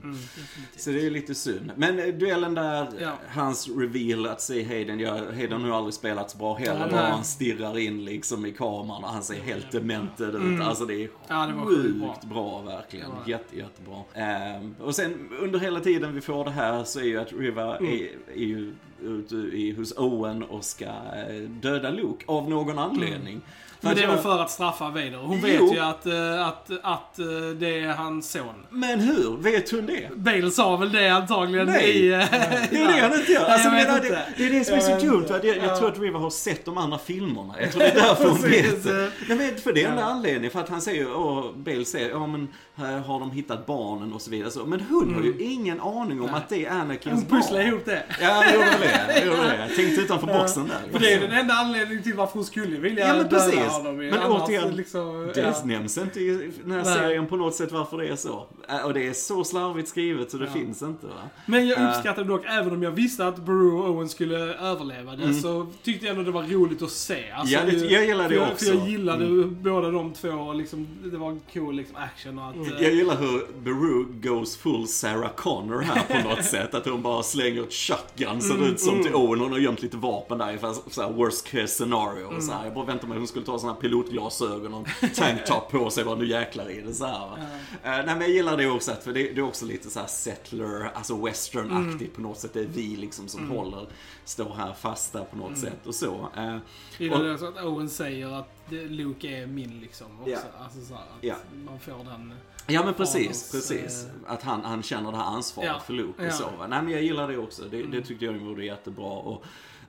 Så det är lite synd. Men eh, duellen där, Ja. hans reveal att se Hayden, ja, Hayden har ju aldrig spelat så bra heller. Nej. han stirrar in liksom i kameran och han ser helt demented ut. Alltså det är Mm. Ja, det sjukt bra. bra. verkligen. Det. Jätte, jättebra. Ehm, och sen under hela tiden vi får det här så är ju att Riva Mm. är, är ju ute i, hos Owen och ska eh, döda Luke av någon anledning. Men det är väl jag- för att straffa Vader. Hon Jo. vet ju att, eh, att, att eh, det är hans son. Men hur? Vet hon det? Bale sa väl det antagligen Nej. i... eh, Det är det han inte gör. Nej, Alltså, jag inte. det, det är det som är Jag så dumt. Jag, jag Ja. tror att River har sett de andra filmerna. Jag tror det är därför hon vet. Nej, men för det är enda anledningen. För att han säger, och Bale säger, ja men här har de hittat barnen och så vidare. Så, men hon har ju ingen aning om Nej. att det är Anakins Mm. Hon pusslar barn. ihop det. Ja, jag gjorde det. Gjorde det. Jag tänkte utanför boxen där. För det är den enda anledningen till varför hon skulle vilja Ja, men döda precis. honom. ju. Men Annars återigen, liksom, Det ja. nämns inte i den här Nej. serien på något sätt varför det är så. Äh, Och det är så slarvigt skrivet så det Ja. finns inte va. Men jag Eh. uppskattade dock, även om jag visste att Beru och Owen skulle överleva det, så tyckte jag ändå det var roligt att se. Alltså, Mm. Ja, det- jag gillar det också. Mm. För jag gillade båda de två, liksom, det var en cool liksom, action och att... Jag gillar hur Beru goes full Sarah Connor här på något sätt. Att hon bara slänger ett shotgun så det ut som till Owen. Hon har gömt lite vapen där ifall så här worst case scenario. Och så här. Jag bara väntade mig att hon skulle ta såna här pilotglasögon och tanktop på sig. Bara nu jäklar i det så här, va? Eh, nej men jag gillar det också, för det, det är också lite så settler, alltså western-aktigt på något sätt. Det är vi liksom som håller, står här fasta på något sätt och så. Eh, Gillar det så att Owen säger att Luke är min liksom. Också. Ja. Alltså så här, att Ja. man får den... Ja men precis, precis. eh, Att han, han känner det här ansvaret Ja, för Luke och ja. så. Nej men jag gillar det också. Det, det tyckte jag gjorde jättebra. Och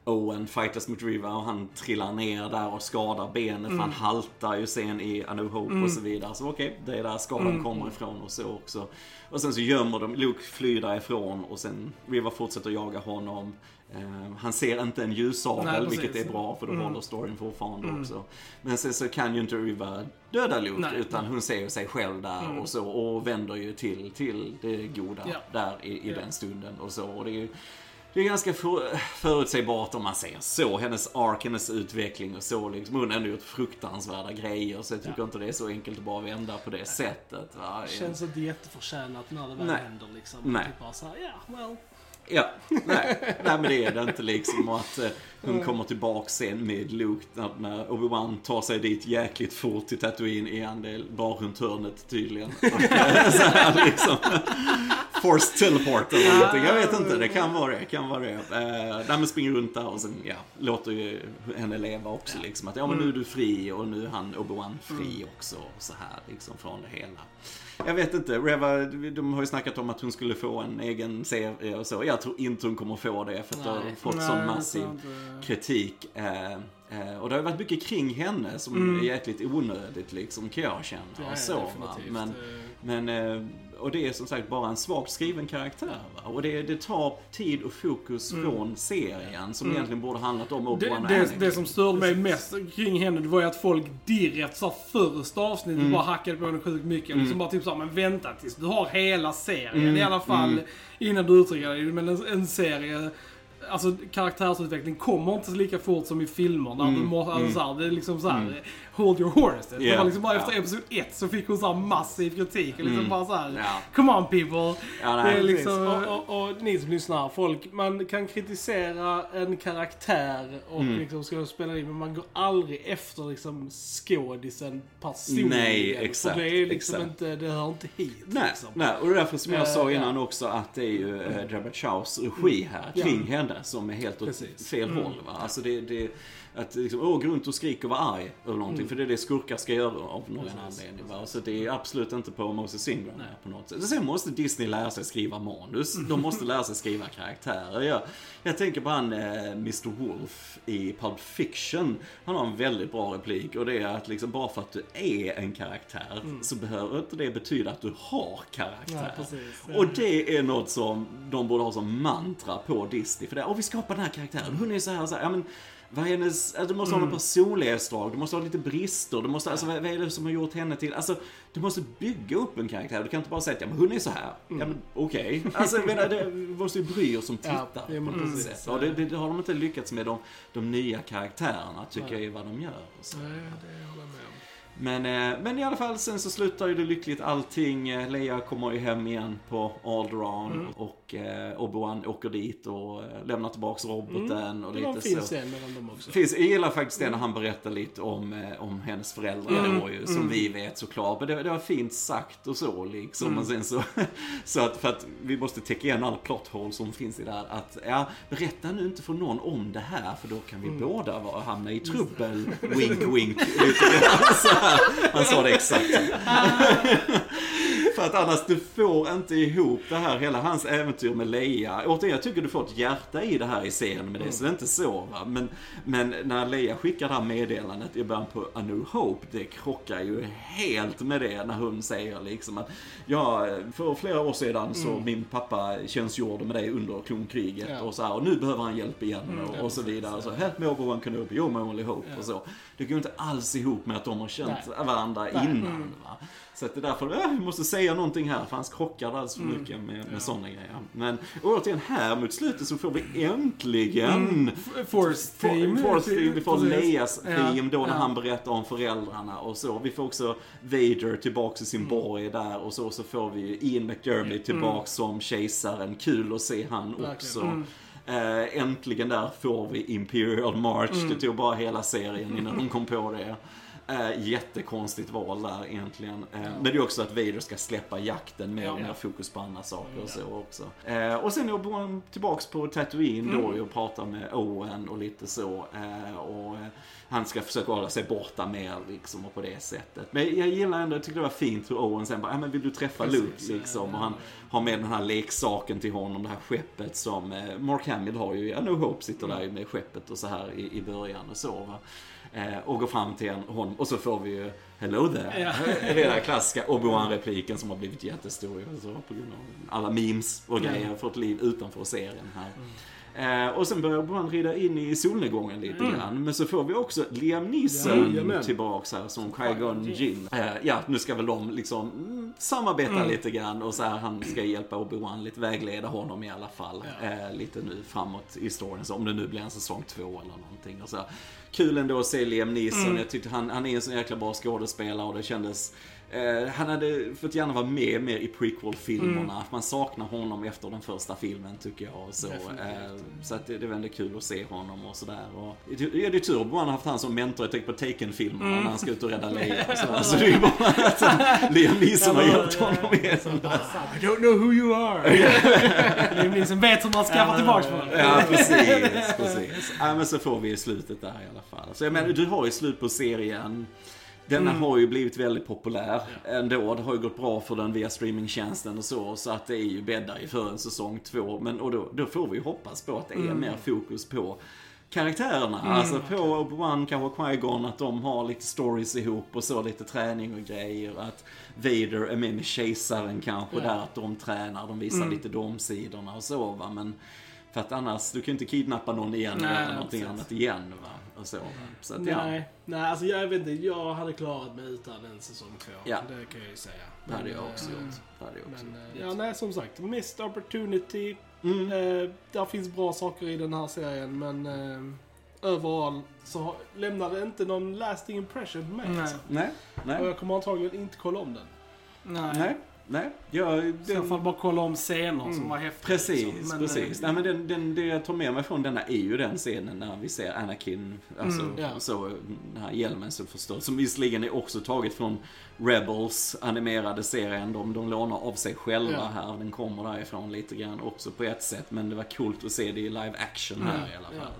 Owen fightas mot Riva och han trillar ner där och skadar benet för han haltar ju sen i A New Hope och så vidare. Så okej, det är där skadan kommer ifrån och så också. Och sen så gömmer de, Luke flyr därifrån och sen Riva fortsätter jaga honom. Eh, han ser inte en Nej, ljussabel, vilket är bra för då håller storyn fortfarande också. Men sen så kan ju inte Riva döda Luke, Nej, utan hon ser ju sig själv där och så och vänder ju till, till det goda Ja. där i, i Ja. den stunden och så. Och det är ju det är ganska för, förutsägbart om man säger så. Hennes ark, hennes utveckling och så. Liksom. Hon har ändå gjort fruktansvärda grejer. Så jag tycker inte det är så enkelt att bara vända på det sättet. Va? Känns inte jätteförtjänat när det väl Nej. händer liksom. Nej. Typ bara såhär, ja, well. Ja, nej, nej men det är det inte liksom. Och att eh, hon kommer tillbaka sen med Luke när, när Obi-Wan tar sig dit jäkligt fort till Tatooine igen. Det är bara runt hörnet tydligen. Och, eh, så här liksom. Forced teleport eller någonting. Jag vet inte, det kan vara det. Kan vara det. Eh, nej men springer runt där och sen ja, låter ju henne leva också liksom. Att ja men nu är du fri och nu är han Obi-Wan fri också. Och så här liksom från det hela. Jag vet inte, Reva, de har ju snackat om att hon skulle få en egen serie och så. Jag tror inte hon kommer få det för att det har fått Nej, sån massiv kritik. Eh, eh, och det har ju varit mycket kring henne som är jäkligt onödigt liksom, kan jag känna. Ja, så. Men, men, eh, och det är som sagt bara en svagt skriven karaktär. Va? Och det, det tar tid och fokus från serien som egentligen borde handlat om Det, Obi-Wan det, Anakin. det som störde mig mest kring henne, det var ju att folk direkt sa första avsnittet Mm. bara hackade på henne sjukt mycket. Liksom bara typ såhär, men vänta tills du har hela serien i alla fall. Innan du uttrycker dig. Men en, en serie, alltså karaktärsutveckling kommer inte lika fort som i filmer. Där du må, alltså, såhär, det är liksom såhär, hold your horse. Det Yeah, var liksom bara ja. efter episod 1 så fick hon såhär massiv kritik. Och liksom bara såhär, Ja. come on people. Ja, nej, det är liksom... Och, och, och ni som lyssnar, folk, man kan kritisera en karaktär och Mm. liksom ska spela in, men man går aldrig efter liksom skådisen personligen. Nej, exakt, För det är liksom exakt. inte, det hör inte hit Nej, liksom. nej, och det är därför som jag Eh, sa ja. innan också att det är ju eh, Jabba Chows regi här Ja. kring henne som är helt åt Precis. fel håll. Va? Alltså det, det, att liksom, åh, gå runt och skrika och vara arg eller någonting. För det är det skurkar ska göra av någon anledning. Va? Så det är absolut inte på Moses Ingram här på något sätt. Sen måste Disney lära sig skriva manus. De måste lära sig skriva karaktärer. Jag, jag tänker på han eh, Mr Wolf i Pulp Fiction. Han har en väldigt bra replik och det är att liksom bara för att du är en karaktär så behöver inte det betyda att du har karaktär. Ja, precis. Och det är något som de borde ha som mantra på Disney. För det, och vi skapar den här karaktären, hon är så här, så här ja men vad hennes, alltså, du måste ha någon personlighetsdrag, du måste ha lite brister, du måste, alltså vad, vad är det som har gjort henne till, alltså du måste bygga upp en karaktär, du kan inte bara säga att ja, men hon är så här. Ja men okej. Alltså jag menar, det, vi måste ju bry oss som Ja, tittar. ja, precis. sätt. Och det, det, det har de inte lyckats med de, de nya karaktärerna, tycker jag är vad de gör. Och så. Nej, det håller jag med. Men, eh, men i alla fall, sen så slutar ju det lyckligt allting. Eh, Leia kommer ju hem igen på Alderaan Mm. och eh, Obi-Wan åker dit och eh, lämnar tillbaks roboten och Det var en lite fin så. scen mellan dem också. Finns, jag gillar faktiskt det när han berättar lite om, om hennes föräldrar då ju, som vi vet såklart. Men det, det var fint sagt och så liksom. Och sen så, så att, för att vi måste täcka igen alla plot som finns i det här. Att, ja, berätta nu inte för någon om det här för då kan vi båda vara, hamna i trubbel. wink wink. Lite grann så här. Han sa det exakt. För att annars, du får inte ihop det här, hela hans äventyr med Leia. Återigen, jag tycker du får ett hjärta i det här i serien med det, så det är inte så va. Men, men när Leia skickar det här meddelandet i början på A New Hope, det krockar ju helt med det när hon säger liksom att ja, för flera år sedan så min pappa tjänstgjorde med dig under klonkriget Ja. och så här, och nu behöver han hjälp igen och, och så vidare. Så, Help me Obi-Wan Kenobi, you're my only hope och så. Det går ju inte alls ihop med att de har känt Nej. varandra innan. Va? Så att det är därför, äh, vi måste säga någonting här, för han krockar alldeles för mycket med, med sådana grejer. Men återigen, här mot slutet så får vi äntligen Force Team. Force Theme, vi får. Leias Ja, theme då när ja. han berättar om föräldrarna och så. Vi får också Vader tillbaks i sin borg där och så, så får vi Ian McDermott tillbaks som kejsaren. Kul att se han också. Verkligen. Eh, äntligen där får vi Imperial March. Mm. Det tog bara hela serien innan de kom på det. Eh, jättekonstigt val där egentligen. Eh, Men det är också att Vader ska släppa jakten med Ja. mer fokus på andra saker och så också. Eh, och sen Obi-Wan tillbaks på Tatooine då Mm. och pratar med Owen och lite så. Eh, och han ska försöka hålla sig borta mer liksom och på det sättet. Men jag gillar ändå, jag tycker det var fint hur Owen sen bara, ja men vill du träffa Precis, Luke liksom? ja, Och han har med den här leksaken till honom, det här skeppet som Mark Hamill har ju, ja, No Hope sitter där ju med skeppet och så här i, i början och så va. Eh, och går fram till honom och så får vi ju Hello there. Ja. Det är den klassiska Obi-Wan-repliken som har blivit jättestor ju, så på grund av alla memes och grejer, fått liv utanför serien här. Eh, och sen börjar Obi-Wan rida in i solnedgången lite grann. Men så får vi också Liam Neeson Jajamän. tillbaks här som Qui-Gon Jinn. Eh, ja, nu ska väl de liksom mm, samarbeta lite grann och så här, han ska hjälpa Obi-Wan lite, vägleda honom i alla fall. Eh, lite nu framåt i storyn, så om det nu blir en säsong två eller någonting. Och så. Kul ändå att se Liam Neeson. Jag tyckte han, han är en så jäkla bra skådespelare och det kändes Eh, han hade fått gärna vara med mer i prequel-filmerna. Man saknar honom efter den första filmen tycker jag. Och så eh, så att det, det var ändå kul att se honom och sådär. Och, det är tur att han har haft han som mentor, jag tänker på Taken-filmerna när han ska ut och rädda Leia. och sådär. Så det är ju bara att Liam Neeson har hjälpt honom med. I don't know who you are. Liam Neeson vet hur man skaffar tillbaks på det. Ja, precis. precis. Ja, men så får vi slutet där i alla fall. Så jag menar, du har ju slut på serien. Denna har ju blivit väldigt populär ändå. Det har ju gått bra för den via streamingtjänsten och så. Så att det är ju bäddar ju för en säsong två. Men och då, då får vi ju hoppas på att det är mer fokus på karaktärerna. Alltså på Obi-Wan, kanske Qui-Gon, att de har lite stories ihop och så, lite träning och grejer. Att Vader är med med kejsaren kanske Ja. där, att de tränar, de visar lite de sidorna och så va. Men för att annars, du kan ju inte kidnappa någon igen Nej, göra någonting precis. annat igen va. Och så. så att, ja, Nej, nej, alltså jag vet inte. Jag hade klarat mig utan en säsong två. Ja. Det kan jag ju säga. det hade jag också eh, gjort. Det hade jag också Men, gjort. eh, ja, nej, som sagt. Missed opportunity. Mm. Eh, där finns bra saker i den här serien, men eh, överall så lämnar det inte någon lasting impression på mig. Nej. Alltså. Nej, Och nej, jag kommer antagligen inte kolla om den. Nej. nej, nej. Jag, I så den, fall bara kolla om scener som var häftiga. Precis, liksom. Men, precis. eh, Nej, men den, den, det jag tar med mig från denna är ju den scenen när vi ser Anakin, alltså Mm, ja. så, den här hjälmen som förstör. Som visserligen är också taget från Rebels animerade serien. De, de lånar av sig själva Ja. här. Den kommer därifrån lite grann också på ett sätt. Men det var coolt att se det i live action här i alla fall.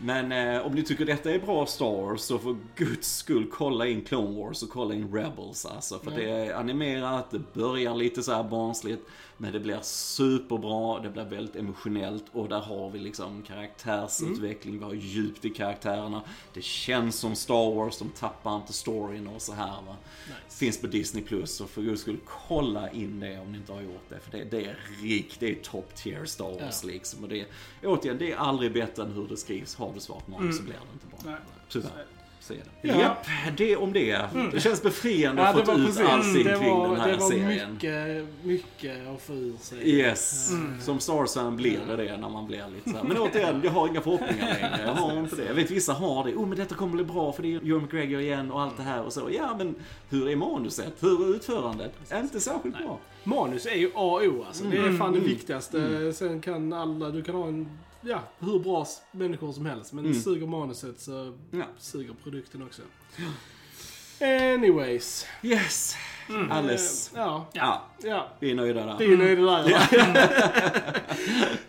Men eh, om ni tycker detta är bra Star Wars så för guds skull kolla in Clone Wars och kolla in Rebels alltså. För Ja. det är animerat, det börjar lite så här barnsligt. Men det blir superbra, det blir väldigt emotionellt och där har vi liksom karaktärsutveckling, vi har djupt i karaktärerna. Det känns som Star Wars, de tappar inte storyn och så här va. Finns på Disney Plus och för guds skull kolla in det om ni inte har gjort det. För det, det är rikt, det är top tier Star Wars Ja. liksom. Och det, återigen, det är aldrig bättre än hur det skrivs. Har du svart manus så blir det inte bra. Nej. Tyvärr. Det. Ja. Japp, det om det. Det känns befriande Ja, att få ut precis. allting det kring var, den här det var serien. mycket, mycket att få ur sig. Yes, som Star Wars-fan blir det det när man blir lite så här. Men återigen, jag har inga förhoppningar längre. Jag har inte det. Jag vet vissa har det. Oh men detta kommer bli bra för det är Joe McGregor igen och allt det här och så. Ja men hur är manuset? Hur är utförandet? Inte särskilt bra. Manus är ju A och O alltså. Det är Mm, fan det mm, viktigaste. Sen kan alla, du kan ha en, ja, hur bra människor som helst. Men Mm. suger manuset så Ja. suger produkten också. Anyways. Yes, alldeles. Eh, Ja, Ja, ja. vi är nöjda där. Vi är nöjda där.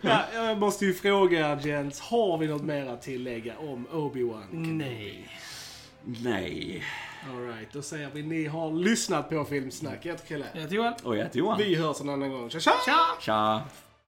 ja, jag måste ju fråga Jens, har vi något mer att tillägga om Obi-Wan? Nej. Nej. Alright, då säger vi ni har lyssnat på Filmsnack. Jag heter Kalle. Jag heter Joel. Och jag heter Johan. Vi hörs en annan gång. Tja tja! Tja! Tja.